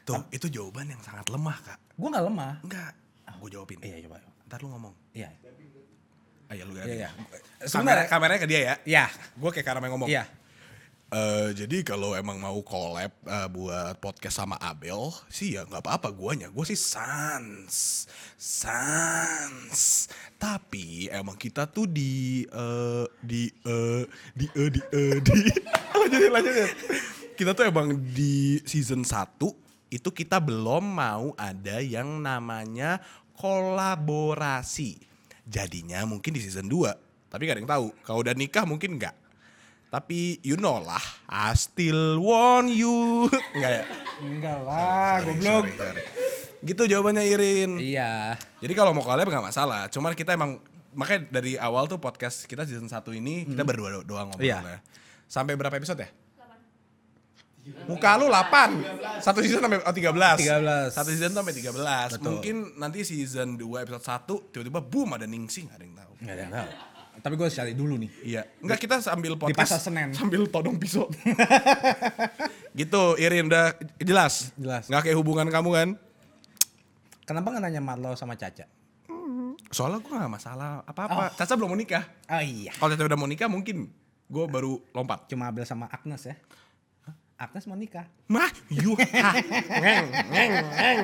Tuh, itu jawaban yang sangat lemah, Kak. Gue nggak lemah. Enggak. Gue jawabin. Iya coba. Ntar lu ngomong. Iya. Ayo lu Iya iya. Kamera, Sebenarnya kameranya ke dia ya. Iya. Gue kayak karena ngomong. Iya. Eh, jadi kalau emang mau collab eh, buat podcast sama Abel sih ya nggak apa-apa guanya. Gue sih sans, sans. Tapi emang kita tuh di eh, di eh, di eh, di eh, di lanjutin lanjutin. Kita tuh emang di season 1 itu kita belum mau ada yang namanya kolaborasi. Jadinya mungkin di season 2. Tapi gak ada yang tahu. Kalau udah nikah mungkin enggak. Tapi you know lah, I still want you. Enggak ya? Enggak lah, Sorry, goblok. sorry, sorry. Gitu jawabannya Irin. Iya. Jadi kalau mau collab nggak masalah. Cuman kita emang makanya dari awal tuh podcast kita season 1 ini kita berdua do- doang Iya. ngobrolnya. Sampai berapa episode ya? Muka lu 8. Satu season sampai oh, 13. 13. Satu season sampai 13. Betul. Mungkin nanti season 2 episode 1 tiba-tiba boom ada Ningsih nggak ada yang tahu. Enggak ada yang tahu. Tapi gue cari dulu nih. Iya. Enggak kita sambil podcast pasar Senen. sambil todong pisau. gitu, Irin udah jelas. Jelas. Nggak kayak hubungan kamu kan? Kenapa nggak nanya Marlo sama Caca? Soalnya gue gak masalah apa-apa. Caca belum mau nikah. Oh iya. Kalau Caca udah mau nikah mungkin gue baru lompat. Cuma Abel sama Agnes ya. Agnes mau nikah. Mah, you. ha. Ngeng, ngeng, ngeng.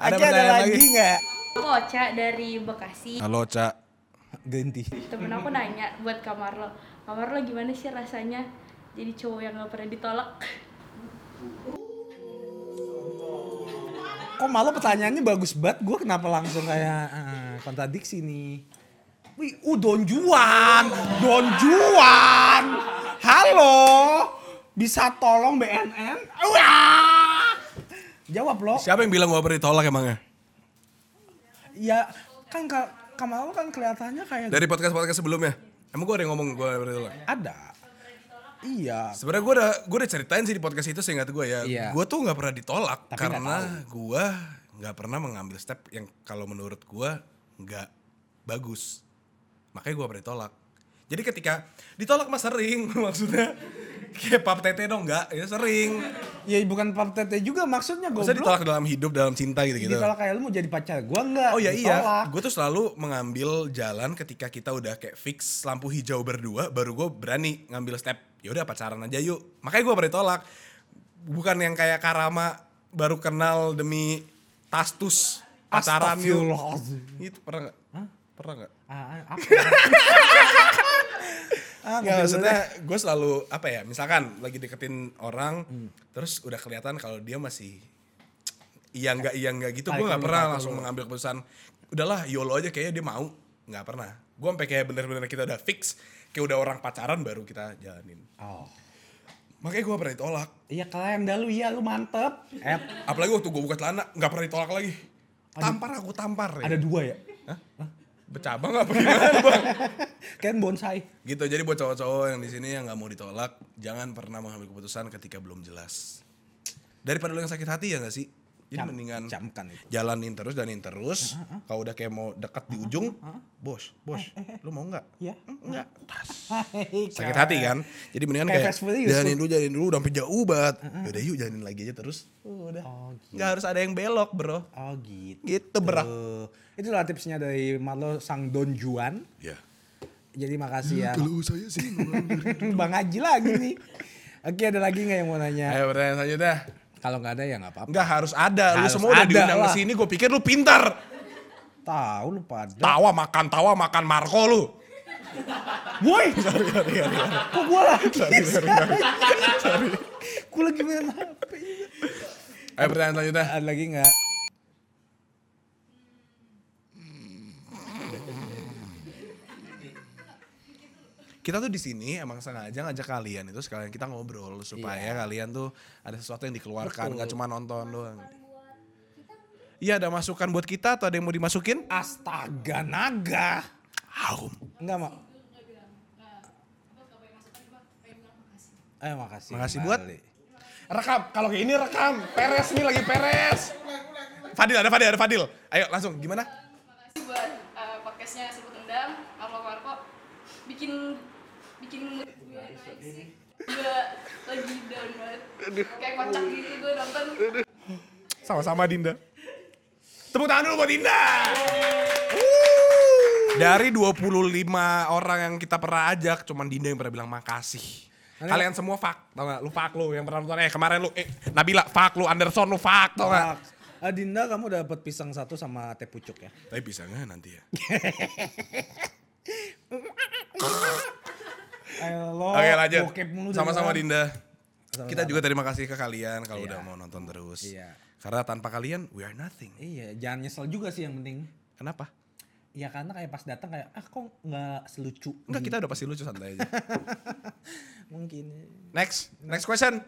Ada pertanyaan lagi? nggak? Aku Ocha dari Bekasi. Halo, Ca. Ganti. Temen aku nanya buat kamar lo. Kamar lo gimana sih rasanya jadi cowok yang gak pernah ditolak? Kok malah pertanyaannya bagus banget, gue kenapa langsung kayak eh, kontradiksi nih. Wih, uh Don Juan, Don Juan. Halo, bisa tolong BNN? Wah! Jawab lo. Siapa yang bilang gue pernah ditolak emangnya? Ya kan ka Kamal kan kelihatannya kayak Dari podcast-podcast sebelumnya. Emang gue ada yang ngomong gue ada. Iya. Sebenarnya gue udah gue udah ceritain sih di podcast itu seingat gue ya. Iya. Gue tuh nggak pernah ditolak Tapi karena gue nggak pernah mengambil step yang kalau menurut gue nggak bagus. Makanya gue pernah ditolak. Jadi ketika ditolak mah sering maksudnya kayak pap tete dong nggak ya sering. Ya bukan pap tete juga maksudnya gue Maksudnya ditolak dalam hidup dalam cinta gitu gitu. Ditolak kayak lu mau jadi pacar gua enggak. Oh ya ditolak. iya, gue tuh selalu mengambil jalan ketika kita udah kayak fix lampu hijau berdua, baru gue berani ngambil step. Ya udah pacaran aja yuk. Makanya gue pernah tolak. Bukan yang kayak Karama baru kenal demi tastus pacaran yuk. Itu pernah nggak? Pernah nggak? Ah, Nggak maksudnya gue selalu apa ya? Misalkan lagi deketin orang, terus udah kelihatan kalau dia masih iya nggak iya nggak gitu, gue nggak pernah langsung mengambil keputusan. Udahlah, yolo aja kayaknya dia mau. Nggak pernah. Gue sampai kayak bener-bener kita udah fix, kayak udah orang pacaran baru kita jalanin. Oh. Makanya gue pernah ditolak. Iya kalian dah lu iya lu mantep. Eh, Apalagi waktu gue buka celana, nggak pernah ditolak lagi. Tampar aku tampar. Ya. ada dua ya? Bercabang apa gimana bang? Kan bonsai. gitu jadi buat cowok-cowok yang di sini yang nggak mau ditolak jangan pernah mengambil keputusan ketika belum jelas daripada lu yang sakit hati ya nggak sih jadi Cam- mendingan camkan itu. jalanin terus jalanin terus kalau udah kayak mau dekat di ujung bos bos lu mau nggak Iya. enggak sakit hati kan jadi mendingan Kayak kayak, jalanin dulu jalanin dulu udah sampai jauh banget yaudah yuk jalanin lagi aja terus udah Oh gitu. nggak harus ada yang belok bro Oh gitu. gitu bro. Itulah tipsnya dari Marlo sang Don Juan. ya Jadi makasih ya. kalau saya sih Bang Haji lagi nih. Oke ada lagi nggak yang mau nanya? ayo pertanyaan selanjutnya Kalau nggak ada ya nggak apa-apa. Enggak harus ada. lu Harus semua udah diundang ke sini, gue pikir lu pintar. Tahu lu pada. Tawa makan tawa makan Marco lu. Woi, sorry, sorry, sorry. kok gua lagi? Sorry, sorry, sorry. lagi main HP. Ayo pertanyaan selanjutnya. Ada lagi nggak? Kita tuh di sini emang sengaja ngajak kalian itu sekalian kita ngobrol supaya kalian tuh ada sesuatu yang dikeluarkan, nggak cuma nonton doang. Iya ada masukan buat kita atau ada yang mau dimasukin? Astaga naga. Haum. Enggak, Mak. Eh, makasih. Makasih buat rekam. Kalau kayak ini rekam. Peres nih lagi peres. Fadil ada Fadil ada Fadil. Ayo langsung gimana? Makasih buat eh, podcastnya sebut endam, Marco Marco bikin gue lagi down banget kayak kocak gitu gue nonton Sama-sama Dinda. Tepuk tangan dulu buat Dinda. Dari 25 orang yang kita pernah ajak, cuman Dinda yang pernah bilang makasih. Kalian semua fuck, tau gak? Lu fuck lu yang pernah nonton. Eh kemarin lu, eh Nabila fuck lu, Anderson lu fuck, tau gak? Ah, Dinda kamu dapat pisang satu sama teh pucuk ya? Tapi bisa nggak nanti ya? Oke lanjut. mulu dari Sama-sama. Dinda. Sama-sama. Kita juga terima kasih ke kalian kalau Iya. udah mau nonton terus. Iya. Karena tanpa kalian, we are nothing. Iya, jangan nyesel juga sih yang penting. Kenapa? Ya karena kayak pas datang kayak ah kok nggak selucu. Enggak, kita udah pasti lucu santai aja. Mungkin. Next, next question.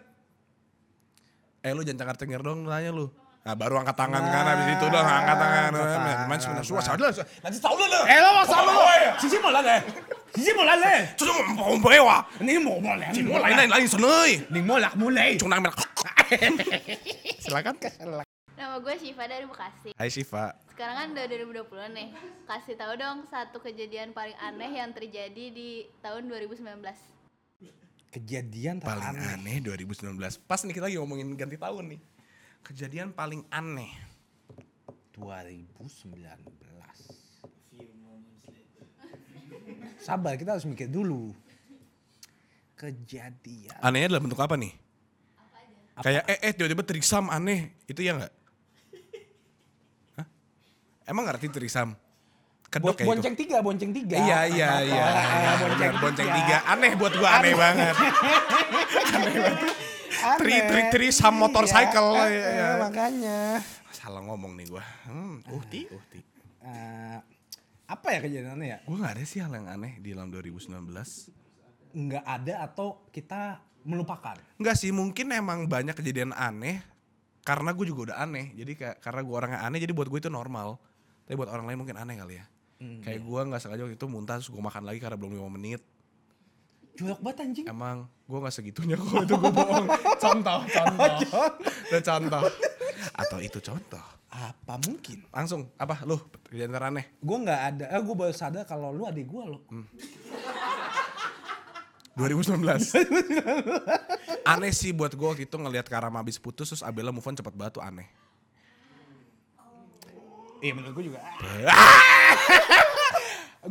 Eh lu jangan cengar-cengir dong nanya lu. Nah baru angkat tangan kan habis itu udah angkat tangan. men, sebenarnya sadar. Nanti tahu lu. Eh lo sama lo. Sisi mau lale. Sisi mau lale. Terus mau bewa. Ini mau mau lale. Mau lain lain lain senoi. Ning mau mulai. Silakan. Nama gue Syifa dari Bekasi. Hai Siva. Sekarang kan udah 2020 nih. Kasih tahu dong satu kejadian paling aneh yang terjadi di tahun 2019. Kejadian Paling aneh. aneh 2019. Pas nih kita lagi ngomongin ganti tahun nih. Kejadian paling aneh. 2019. Sabar, kita harus mikir dulu. Kejadian. Anehnya dalam bentuk apa nih? Kayak eh eh tiba-tiba trisam aneh, itu ya nggak? Hah? Emang ngerti trisam? Bo- Kedok ya itu? bonceng tiga, bonceng tiga. Iya iya iya. Ah, Benar, bonceng tiga. Aneh buat gua aneh banget. Aneh. Tri tri tri sam motorcycle. Iya, Iya, iya. Makanya. Salah ngomong nih gua. Hmm, uhti uhti. Eh, apa ya kejadiannya ya? Gua nggak ada sih hal yang aneh di dalam 2019. Nggak ada atau kita melupakan? Enggak sih, mungkin emang banyak kejadian aneh karena gue juga udah aneh. Jadi kayak karena gue orangnya aneh, jadi buat gue itu normal. Tapi buat orang lain mungkin aneh kali ya. Kayak gue nggak sengaja waktu itu muntah terus gue makan lagi karena belum 5 menit. Jorok banget anjing. Emang gue nggak segitunya kok itu gue bohong. Contoh, contoh. Itu contoh. Atau itu contoh. Apa mungkin? Langsung, apa lu kejadian teraneh? Gue nggak ada, eh, gue baru sadar kalau lu adik gue lo. 2019. aneh sih buat gue waktu itu ngelihat Karama habis putus terus Abella move on cepet banget tuh aneh. Iya menurut gue juga.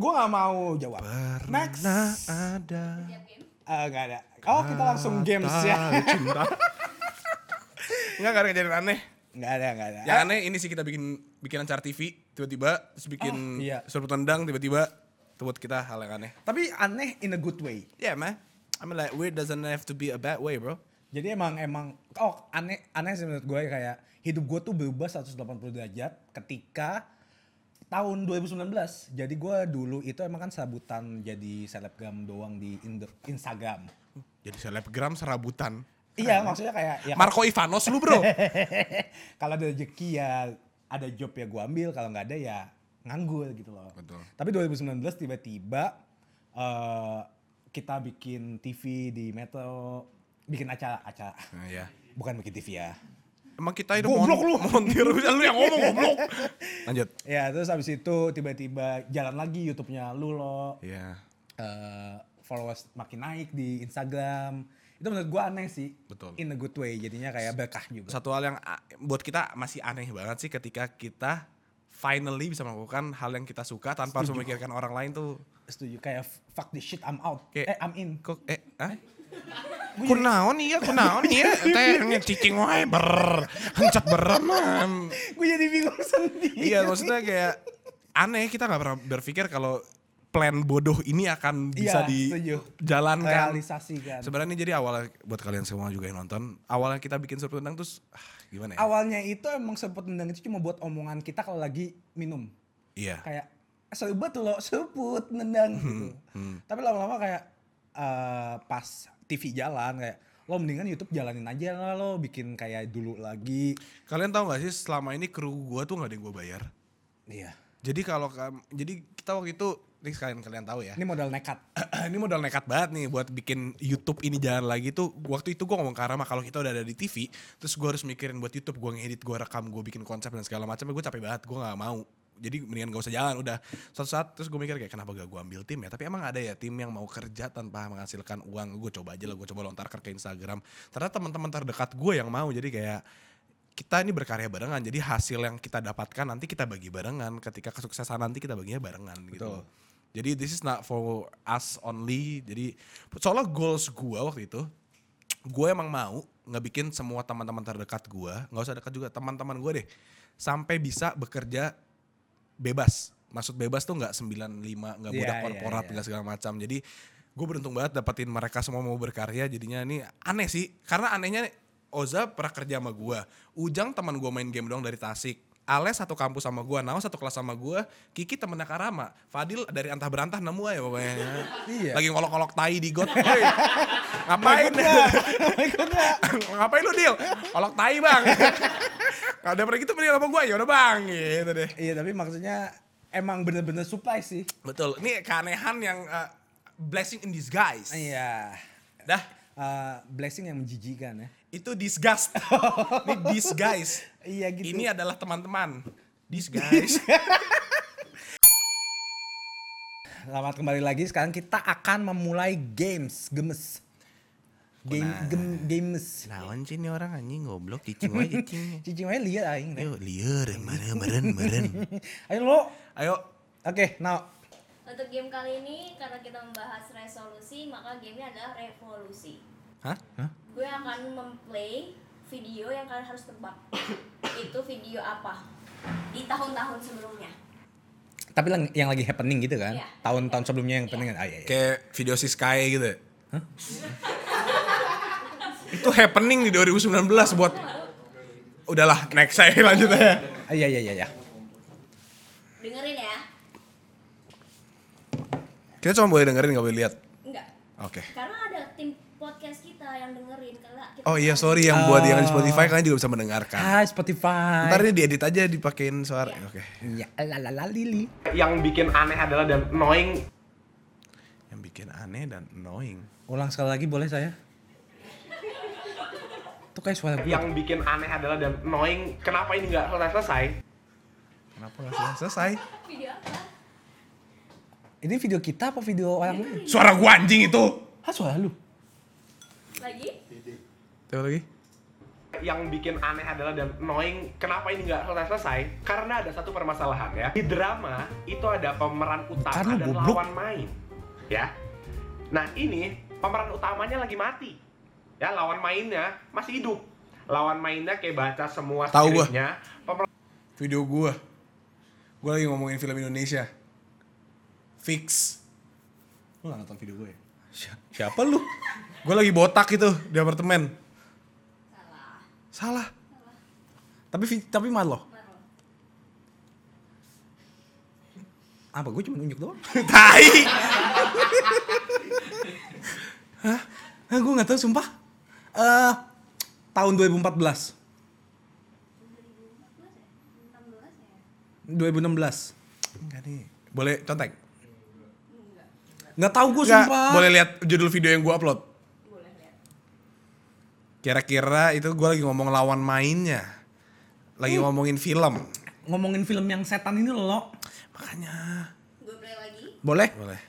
gue nggak mau jawab. Next. Pernah ada Eh, nggak ada. Oh kita langsung games ya. Cinta. Enggak, enggak ada kejadian aneh. Nggak ada, nggak ada. Yang aneh ini sih kita bikin bikin acara TV tiba-tiba terus bikin Oh, iya. tendang tiba-tiba itu buat kita hal yang aneh. Tapi aneh in a good way. Yeah man, I mean like weird doesn't have to be a bad way bro. Jadi emang emang oh aneh aneh sih menurut gue kayak hidup gue tuh berubah 180 derajat ketika tahun 2019. Jadi gue dulu itu emang kan sabutan jadi selebgram doang di Instagram. Jadi selebgram serabutan. Iya maksudnya kayak ya Marco Ivanos lu bro. kalau ada rezeki ya ada job ya gue ambil kalau nggak ada ya nganggur gitu loh. Betul. Tapi 2019 tiba-tiba eh, kita bikin TV di Metro, bikin acara-acara. nah, ya. Bukan bikin TV ya. Emang kita itu Goblok lu. montir lu yang ngomong goblok. Lanjut. Ya terus habis itu tiba-tiba jalan lagi YouTube-nya lu loh. Iya. Eh, followers makin naik di Instagram. Itu menurut gue aneh sih. Betul. In a good way. Jadinya kayak berkah juga. Satu hal yang a- buat kita masih aneh banget sih ketika kita finally bisa melakukan hal yang kita suka tanpa harus memikirkan orang lain tuh Setuju. Kayak fuck this shit I'm out. Kayak- eh I'm in. kok eh ah kunaon iya kunaon iya teh cicing wae ber hancet berenam gue jadi bingung sendiri. iya maksudnya kayak aneh kita nggak pernah berpikir kalau plan bodoh ini akan bisa setuju. dijalankan Realisasi kan. sebenarnya jadi awalnya buat kalian semua juga yang nonton awalnya kita bikin suruh tendang terus ah, gimana ya Awalnya itu emang seruput tendang itu cuma buat omongan kita kalau lagi minum. iya Kayak seru banget loh seruput tendang Hmm, gitu. Tapi lama-lama kayak eh, pas TV jalan kayak lo mendingan YouTube jalanin aja lah lo bikin kayak dulu lagi. kalian tahu gak sih selama ini kru gua tuh nggak ada yang gua bayar Iya. jadi kalau jadi kita waktu itu ini sekalian kalian tahu ya. Ini modal nekat. ini modal nekat banget nih buat bikin YouTube ini jalan lagi tuh. Waktu itu gue ngomong ke Rama kalau kita udah ada di TV terus gue harus mikirin buat YouTube. Gue ngedit gue rekam gue bikin konsep dan segala macam. Gue capek banget gue nggak mau. Jadi mendingan gak usah jalan udah. Suatu saat terus gue mikir kayak kenapa gak gue ambil tim ya? Tapi emang ada ya tim yang mau kerja tanpa menghasilkan uang. Gue coba aja lah gue coba lontarkan ke Instagram. Ternyata teman-teman terdekat gue yang mau. Jadi kayak kita ini berkarya barengan. Jadi hasil yang kita dapatkan nanti kita bagi barengan. Ketika kesuksesan nanti kita baginya barengan gitu jadi this is not for us only. Jadi soalnya goals gue waktu itu gue emang mau ngebikin semua teman-teman terdekat gue nggak usah dekat juga teman-teman gue deh sampai bisa bekerja bebas. Maksud bebas tuh nggak 95 nggak Iya, budak iya, korporat iya. nggak segala macam. Jadi gue beruntung banget dapetin mereka semua mau berkarya jadinya ini aneh sih. Karena anehnya Oza pernah kerja sama gue Ujang teman gue main game doang dari Tasik Ale satu kampus sama gue, Nao satu kelas sama gue, Kiki temennya Karama, Fadil dari antah berantah nemu ya pokoknya. Iya. Lagi ngolok-ngolok tai di got. Ngapain? ngapain lu deal? Ngolok tai bang. Kalau udah pernah gitu mending sama gue, ya udah bang gitu deh. Iya tapi maksudnya emang bener-bener surprise sih. Betul, ini keanehan yang uh, blessing in disguise. Iya. Dah, Eh, blessing yang menjijikan ya. Itu disgust. ini disguise. Iya gitu. Ini adalah teman-teman. Disguise. Selamat kembali lagi. Sekarang kita akan memulai games gemes. Game, game, games. Naon sih ini orang anjing goblok cicing wae cicing. Cicing wae liat aing. Ayo lieur mana meren meren. Ayo lo. Ayo. Oke, now. Untuk game kali ini karena kita membahas resolusi, maka gamenya adalah revolusi. Hah? Gue akan memplay video yang kalian harus tebak. Itu video apa? Di tahun-tahun sebelumnya. Tapi yang lagi happening gitu kan? Iya. Tahun-tahun sebelumnya yang penting kan? Ah, iya, iya. Kayak video si Sky gitu. ya? Itu happening di 2019 buat Udahlah, next saya lanjut aja. Ah, iya, iya, iya, iya. Dengerin ya. Kita cuma boleh dengerin nggak boleh lihat. Enggak. Oke. Karena ada tim podcast kita yang dengerin karena kita Oh iya sorry yang buat yang di Spotify kalian juga bisa mendengarkan. Hai Spotify. Ntar ini diedit aja dipakein suara. Oke. Ya, lalala lili. yang bikin aneh adalah dan annoying Yang bikin aneh dan annoying. Ulang sekali lagi boleh saya? Itu kayak suara gue. yang bikin aneh adalah dan annoying kenapa ini nggak selesai selesai Kenapa nggak selesai? selesai? video apa? Ini video kita apa video orang lain? Suara gua anjing itu. Ah, suara lu. Lagi? Coba lagi. yang bikin aneh adalah dan annoying kenapa ini nggak selesai selesai karena ada satu permasalahan ya di drama itu ada pemeran utama Karena dan goblok. lawan main ya nah ini pemeran utamanya lagi mati ya lawan mainnya masih hidup lawan mainnya kayak baca semua Tahu gua. skripnya pemeran Video gua. Gua lagi ngomongin film Indonesia. Fix. Lu gak nonton video gue ya? Siapa lu? Gue lagi botak itu di apartemen. Salah. Tapi vi- tapi Marlo. Apa gue cuma nunjuk doang? Tai. Hah? Gue gak tahu sumpah. Eh tahun 2014. 2016. Enggak nih. Boleh contek? Nggak tahu gue sumpah. boleh lihat judul video yang gua upload. Kira-kira itu gua lagi ngomong lawan mainnya. Lagi ngomongin film. Ngomongin film yang setan ini lo. Makanya. Gue play lagi. Boleh? Boleh.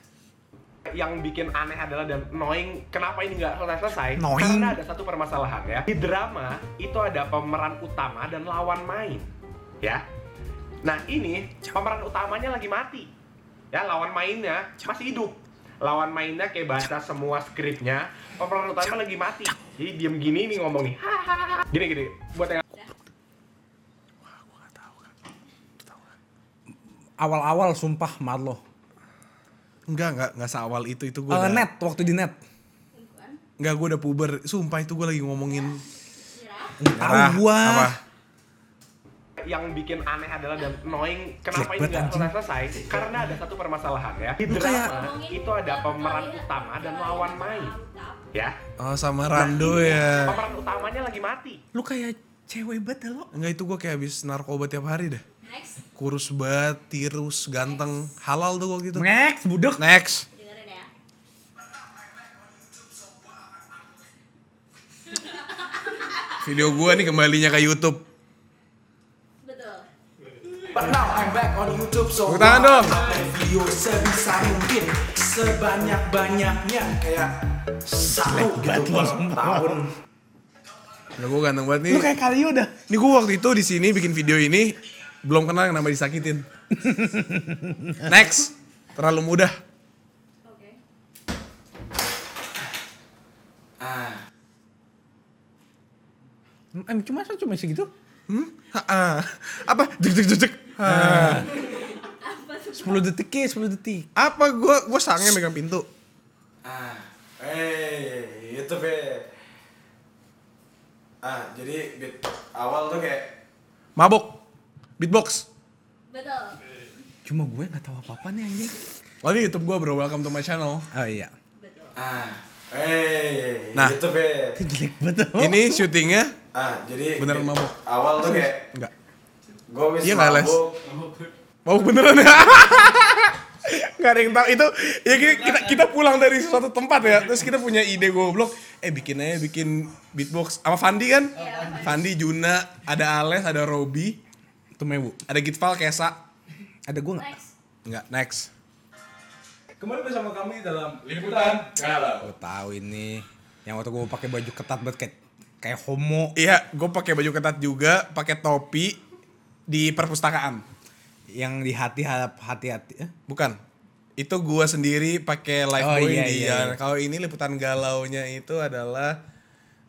yang bikin aneh adalah dan annoying kenapa ini nggak selesai selesai Annoying. karena ada satu permasalahan ya di drama itu ada pemeran utama dan lawan main ya nah ini pemeran utamanya lagi mati ya lawan mainnya masih hidup lawan mainnya kayak baca semua skripnya pemeran utama lagi mati jadi diem gini nih ngomong nih gini gini buat yang Awal-awal sumpah Marlo. Enggak, enggak, enggak seawal itu. Itu Eh, gua udah, net, waktu di net. Enggak, gua udah puber. Sumpah itu gua lagi ngomongin. Tahu Nyerah. Yang bikin aneh adalah dan annoying kenapa ini nggak anjing. selesai selesai karena ada satu permasalahan ya di drama kayak- itu ada pemeran utama dan lawan main ya Oh, sama Rando ya. pemeran utamanya lagi mati Lu kayak cewek banget ya, lo. Enggak, itu gua kayak habis narkoba tiap hari deh. Next. Kurus banget, tirus, ganteng. Halal tuh gua gitu. Next, budek. Next. Dengerin ya. Video gua nih kembalinya ke YouTube. But now I'm back on YouTube so Tepuk tangan dong. video sebisa mungkin sebanyak-banyaknya kayak satu gitu per tahun. Udah gua ganteng banget nih. Lu kayak Kalio dah. Ini gue waktu itu di sini bikin video ini belum kenal yang nama disakitin. Next, terlalu mudah. Oke. Eh, cuma cuma segitu. Hmm? Ha, ah. Apa? Jek jek jek 10 detik ya, 10 detik. Apa gue gue sangnya megang pintu. Ah, eh itu be. Ah, jadi beat awal tuh kayak Mabok. Beatbox. Betul. Cuma gue nggak tahu apa-apa nih anjing. Oh ini YouTube gue bro, welcome to my channel. Oh iya. ah, eh Nah. itu be. Itu jelek banget. Ini syutingnya Ah, jadi Beneran mabuk? Awal tuh kayak enggak. Gue wis Iya nggak, Les? mabuk. Beneran ya? Gak ada yang tahu itu ya kita, kita pulang dari suatu tempat ya terus kita punya ide goblok eh bikin aja bikin beatbox sama Fandi kan Fandi Juna ada Ales ada Robi Tumewu. ada Gitval Kesa Ada gue nggak? Next. Enggak, next. Kembali bersama kami dalam liputan galau. Gue tahu ini. Yang waktu gue pakai baju ketat banget kayak kayak homo. Iya, gue pakai baju ketat juga, pakai topi di perpustakaan. Yang di hati harap hati-hati. eh? Bukan. Itu gua sendiri pakai live Oh, boy iya, di iya, iya. Kalau ini liputan galaunya itu adalah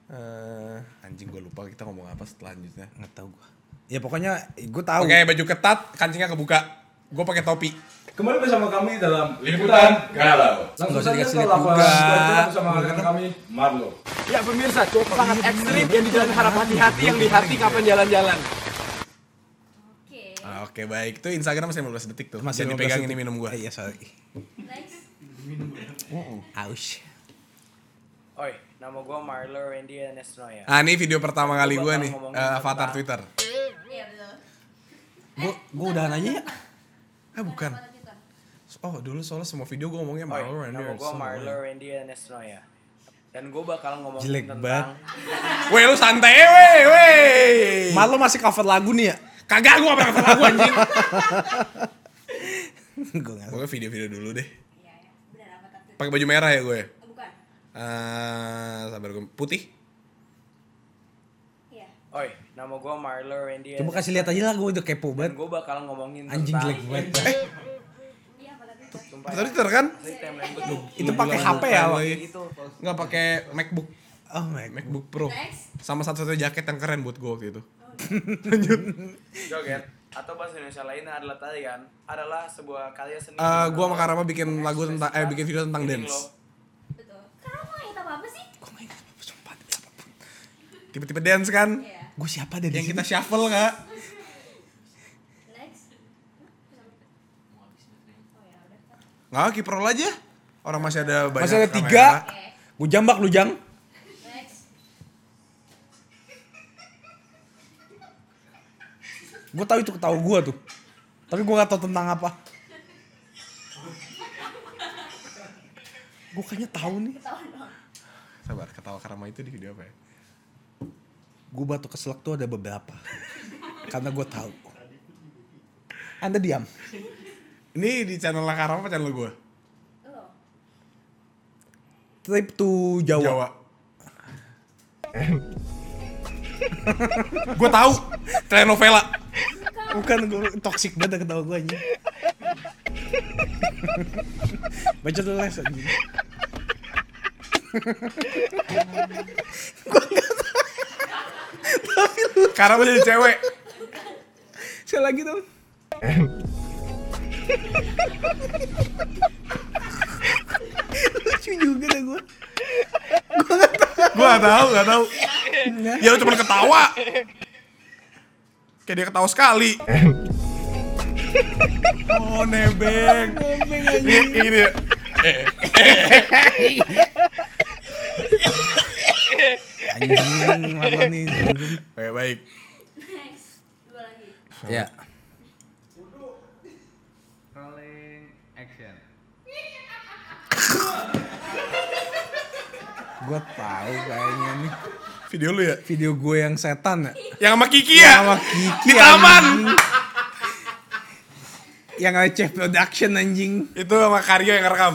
eh anjing gue lupa kita ngomong apa selanjutnya. Nggak tahu gue. Ya pokoknya gue tahu. Pakai baju ketat, kancingnya kebuka. Gue pakai topi. Kembali bersama kami dalam Liputan Galau. Langsung saja ke. Squad bersama rekan kami Marlo. Ya pemirsa, cuaca sangat ekstrim yang di jalan harap hati-hati yang di hati kapan jalan-jalan. Oke. Ah, Oke baik, itu Instagram masih 15 detik tuh. Masih Jadi 15 pegang detik. ini minum gua. Eh, Iya sorry. Next. Aus. Oi, nama gua Marlo Randy Anesnoya. Ah ini video pertama kali gua nih, eh, avatar tentang- Twitter. Iya betul. Gue gue udah nanya ya. Ah bukan. Oh dulu soalnya semua video gua ngomongnya Oi, Marlo Randy nama gua. Marlo Randy Anesnoya. Dan gua bakal ngomongin Jelek tentang banget. Weh lu santai weh weh. Malu masih cover lagu nih ya? Kagak gua pernah lagu anjing. gue nggak. Pokoknya video-video dulu deh. Iya ya. Apa tapi? Pakai baju merah ya gue. Oh, bukan. Eh, sabar gue. Putih. Iya. Oi, nama gua Marlo Randy Coba kasih lihat aja lah gue udah kepo banget. gua bakal ngomongin Anjing jelek banget. Iya apa? Sumpah Tadi ya, Twitter kan? Itu pakai HP ya? Wak? Itu Nggak pakai MacBook. Oh. MacBook Pro. Sama satu-satunya jaket yang keren buat gue waktu itu. Joget atau bahasa Indonesia lainnya adalah tarian adalah sebuah karya seni. Eh, gue sama Karama bikin lagu tentang eh bikin video tentang dance. lo. Betul. Karena main apa apa sih? Gue main apa sumpah. Tipe-tipe dance kan? Iya. Gue siapa deh Yang kita shuffle nggak? Next. Oh ya udah. Nggak, kiper roll aja. Orang masih ada banyak Masih ada kamera. tiga. Oke. Gue jambak lu jang. Next. Gue tahu itu ketawa gue tuh. Tapi gue gak tahu tentang apa. Gue kayaknya tahu nih. Sabar, ketawa Karama itu di video apa ya? Gue batuk keselak tuh ada beberapa. Karena gue tahu. Anda diam. Ini di channel Karama apa channel gue? Trip to Jawa. Jawa. gue tahu telenovela. Bukan gue toxic banget ketawa gue aja. Baca tuh les anjing. Karama jadi cewek. Sekali lagi dong. Lucu juga dah gue. Gue gak tahu, gak tahu. Ya lu cuma ketawa. Kayak dia ketawa sekali. Oh nebeng. Ini ini ya. Anjing malah nih. Baik baik. Next. Dua lagi. Ya. Rolling action. Gue tahu kayaknya nih. Video lu ya? Video gue yang setan ya. Yang sama Kiki ya? Sama Kiki Di taman. Yang receh production anjing. Itu sama Karyo yang rekam.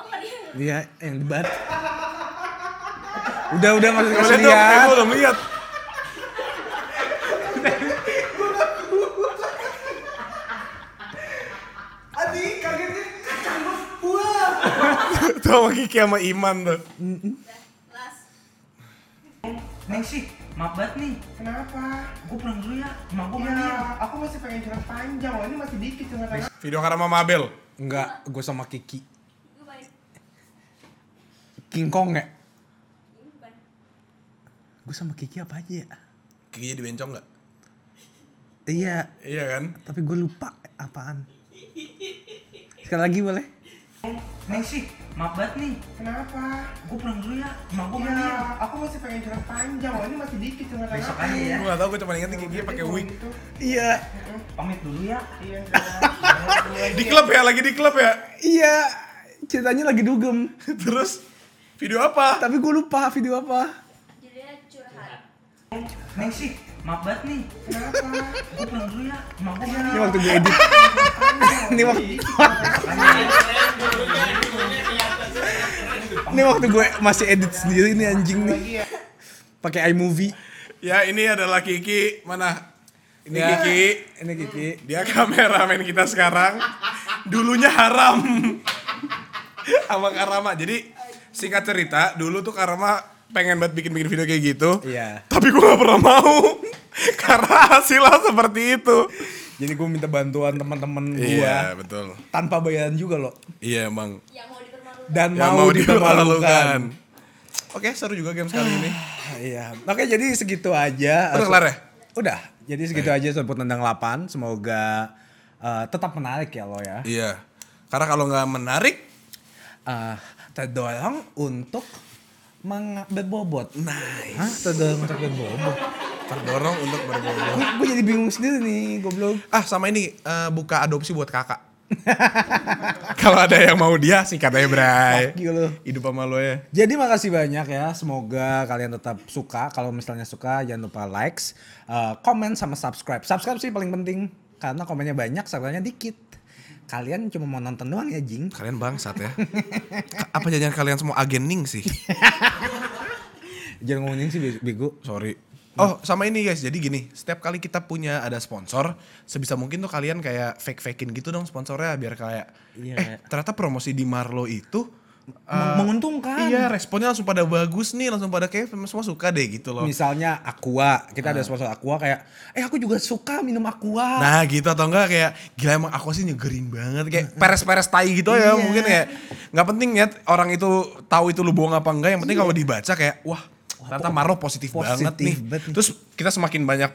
Oh dia. Dia yang debat. Udah udah masuk Gue kasih liat dong, eh, lihat. gue belum lihat. Adik kagetnya kacang buah. Itu sama Kiki sama Iman tuh. Neng sih, maaf banget nih. Kenapa? Gue pulang dulu ya. Emak gue Ya, aku masih pengen curhat panjang loh. Ini masih dikit curhatan. Video Karama Mabel. Enggak, gue sama Kiki. King Kong ya? Gue sama Kiki apa aja ya? Kiki jadi bencong gak? Iya, Iya kan? tapi gue lupa apaan. Sekali lagi boleh? Neng sih, maaf banget nih. Kenapa? Gue pulang dulu ya. Emak gue Ya, aku masih pengen curhat panjang loh. Ini masih dikit curhatan. Besok aja ya. Gue gak tau, gue cuma inget Kiki pakai wig. Gitu. Iya, Pamit dulu ya. Iya, curhat. Di klub ya, lagi di klub ya. iya. Ceritanya lagi dugem. Terus video apa? Tapi gue lupa video apa. Jadinya curhat. Neng sih, maaf banget nih. Kenapa? Gue pulang dulu ya. Emak gue. Ini waktu gue edit. Ini waktu. Ini waktu gue masih edit sendiri nih anjing nih. Pakai iMovie. Ya ini adalah Kiki. Mana? Ini Ya, Kiki. Ini Kiki. Dia kameramen kita sekarang. Dulunya haram. Sama Karama. Jadi singkat cerita, dulu tuh Karama pengen banget bikin-bikin video kayak gitu. Iya. Tapi gue gak pernah mau. Karena hasilnya seperti itu. Jadi gue minta bantuan teman-teman gue Iya, betul. tanpa bayaran juga loh. Iya, Bang. yang Dan Yang mau, dipermalukan. Oke, seru juga game kali ini. Iya. Oke, jadi segitu aja. Udah kelar ya? Udah. Jadi segitu aja sebut tendang 8. Semoga eh, tetap menarik ya lo ya. Iya. Karena kalau nggak menarik, Eh, terdorong untuk meng- berbobot. nice. Hah? Terdorong untuk berbobot. Terdorong untuk berbobot. gue jadi bingung sendiri nih, goblok. Ah, sama ini eh, buka adopsi buat kakak. kalau ada yang mau dia, singkat aja, Bray. Fuck you lu. Hidup sama lo ya. Jadi makasih banyak ya. Semoga kalian tetap suka. Kalau misalnya suka jangan lupa likes, eh, komen sama subscribe. Subscribe sih paling penting karena komennya banyak, subscribe-nya dikit. Kalian cuma mau nonton doang ya, Jing. Kalian bangsat ya. Apa jangan kalian semua agen ning sih? Jangan ngomongin sih bego. Sorry. Oh, sama ini guys. Jadi gini, setiap kali kita punya ada sponsor, sebisa mungkin tuh kalian kayak fake-fakein gitu dong sponsornya biar kayak Iya. eh ternyata promosi di Marlo itu Meng- menguntungkan. Iya, responnya langsung pada bagus nih, langsung pada kayak semua suka deh gitu loh. Misalnya Aqua, kita ada sponsor Aqua kayak, eh aku juga suka minum Aqua. Nah gitu atau enggak kayak gila emang aku sih nyegerin banget kayak peres-peres tai gitu ya Iya. mungkin kayak nggak penting ya orang itu tahu itu lu bohong apa enggak yang penting kalau dibaca kayak wah ternyata Marlo positif, positif banget nih. banget nih. Terus kita semakin banyak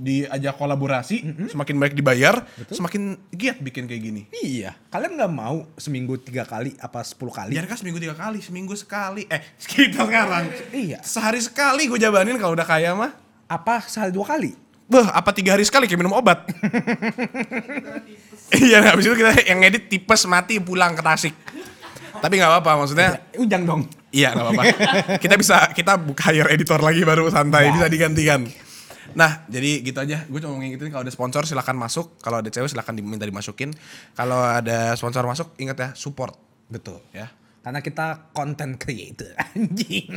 diajak kolaborasi, semakin banyak dibayar, semakin giat bikin kayak gini. Iya, kalian nggak mau seminggu tiga kali apa sepuluh kali? Biar kan seminggu tiga kali, seminggu sekali. Eh kita sekarang. Iya. Sehari sekali gue jabanin kalau udah kaya mah. Apa sehari dua kali? Beh, apa tiga hari sekali kayak minum obat? Iya, habis itu kita yang ngedit tipes mati pulang ke Tasik. Tapi nggak apa-apa, maksudnya Ujang dong. Iya nggak apa-apa. Kita bisa kita buka hire editor lagi baru santai, bisa digantikan. Nah, jadi gitu aja. Gue cuma mau ngingetin kalau ada sponsor silakan masuk. Kalau ada cewek silakan diminta dimasukin. Kalau ada sponsor masuk, ingat ya support. Betul. Ya. Karena kita content creator anjing.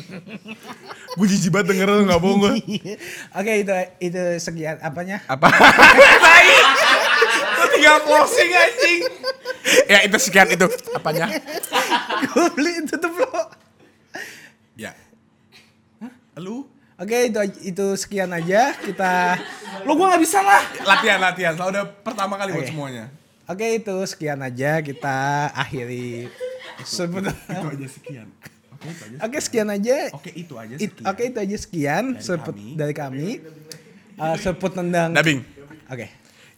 Gue jijik banget denger lu nggak bohong gue. Oke itu itu sekian apanya? Apa? Tai. Lu tinggal closing anjing. ya itu sekian itu apanya? Gue beli tutup lo. Ya. Lu Oke itu itu sekian aja kita. Lo gua nggak bisa lah. latihan latihan. Selalu udah pertama kali buat Oke. semuanya. Oke itu sekian aja kita akhiri sebenarnya. Itu aja sekian. Oke, itu aja. Oke sekian aja. Oke, itu aja It- sekian. Oke itu aja sekian Dari seput kami. dari kami. Eh, seput tendang. Dabing. Oke.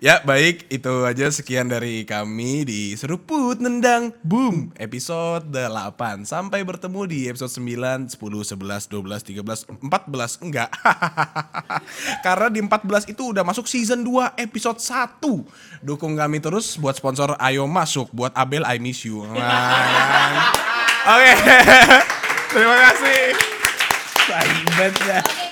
Ya baik, itu aja sekian dari kami di Seruput Nendang Boom episode 8. Sampai bertemu di episode 9, 10, 11, 12, 13, 14. Enggak. Karena di 14 itu udah masuk season 2 episode 1. Dukung kami terus buat sponsor Ayo Masuk, buat Abel I Miss You. Oke. Terima kasih. Baik banget ya. Oke,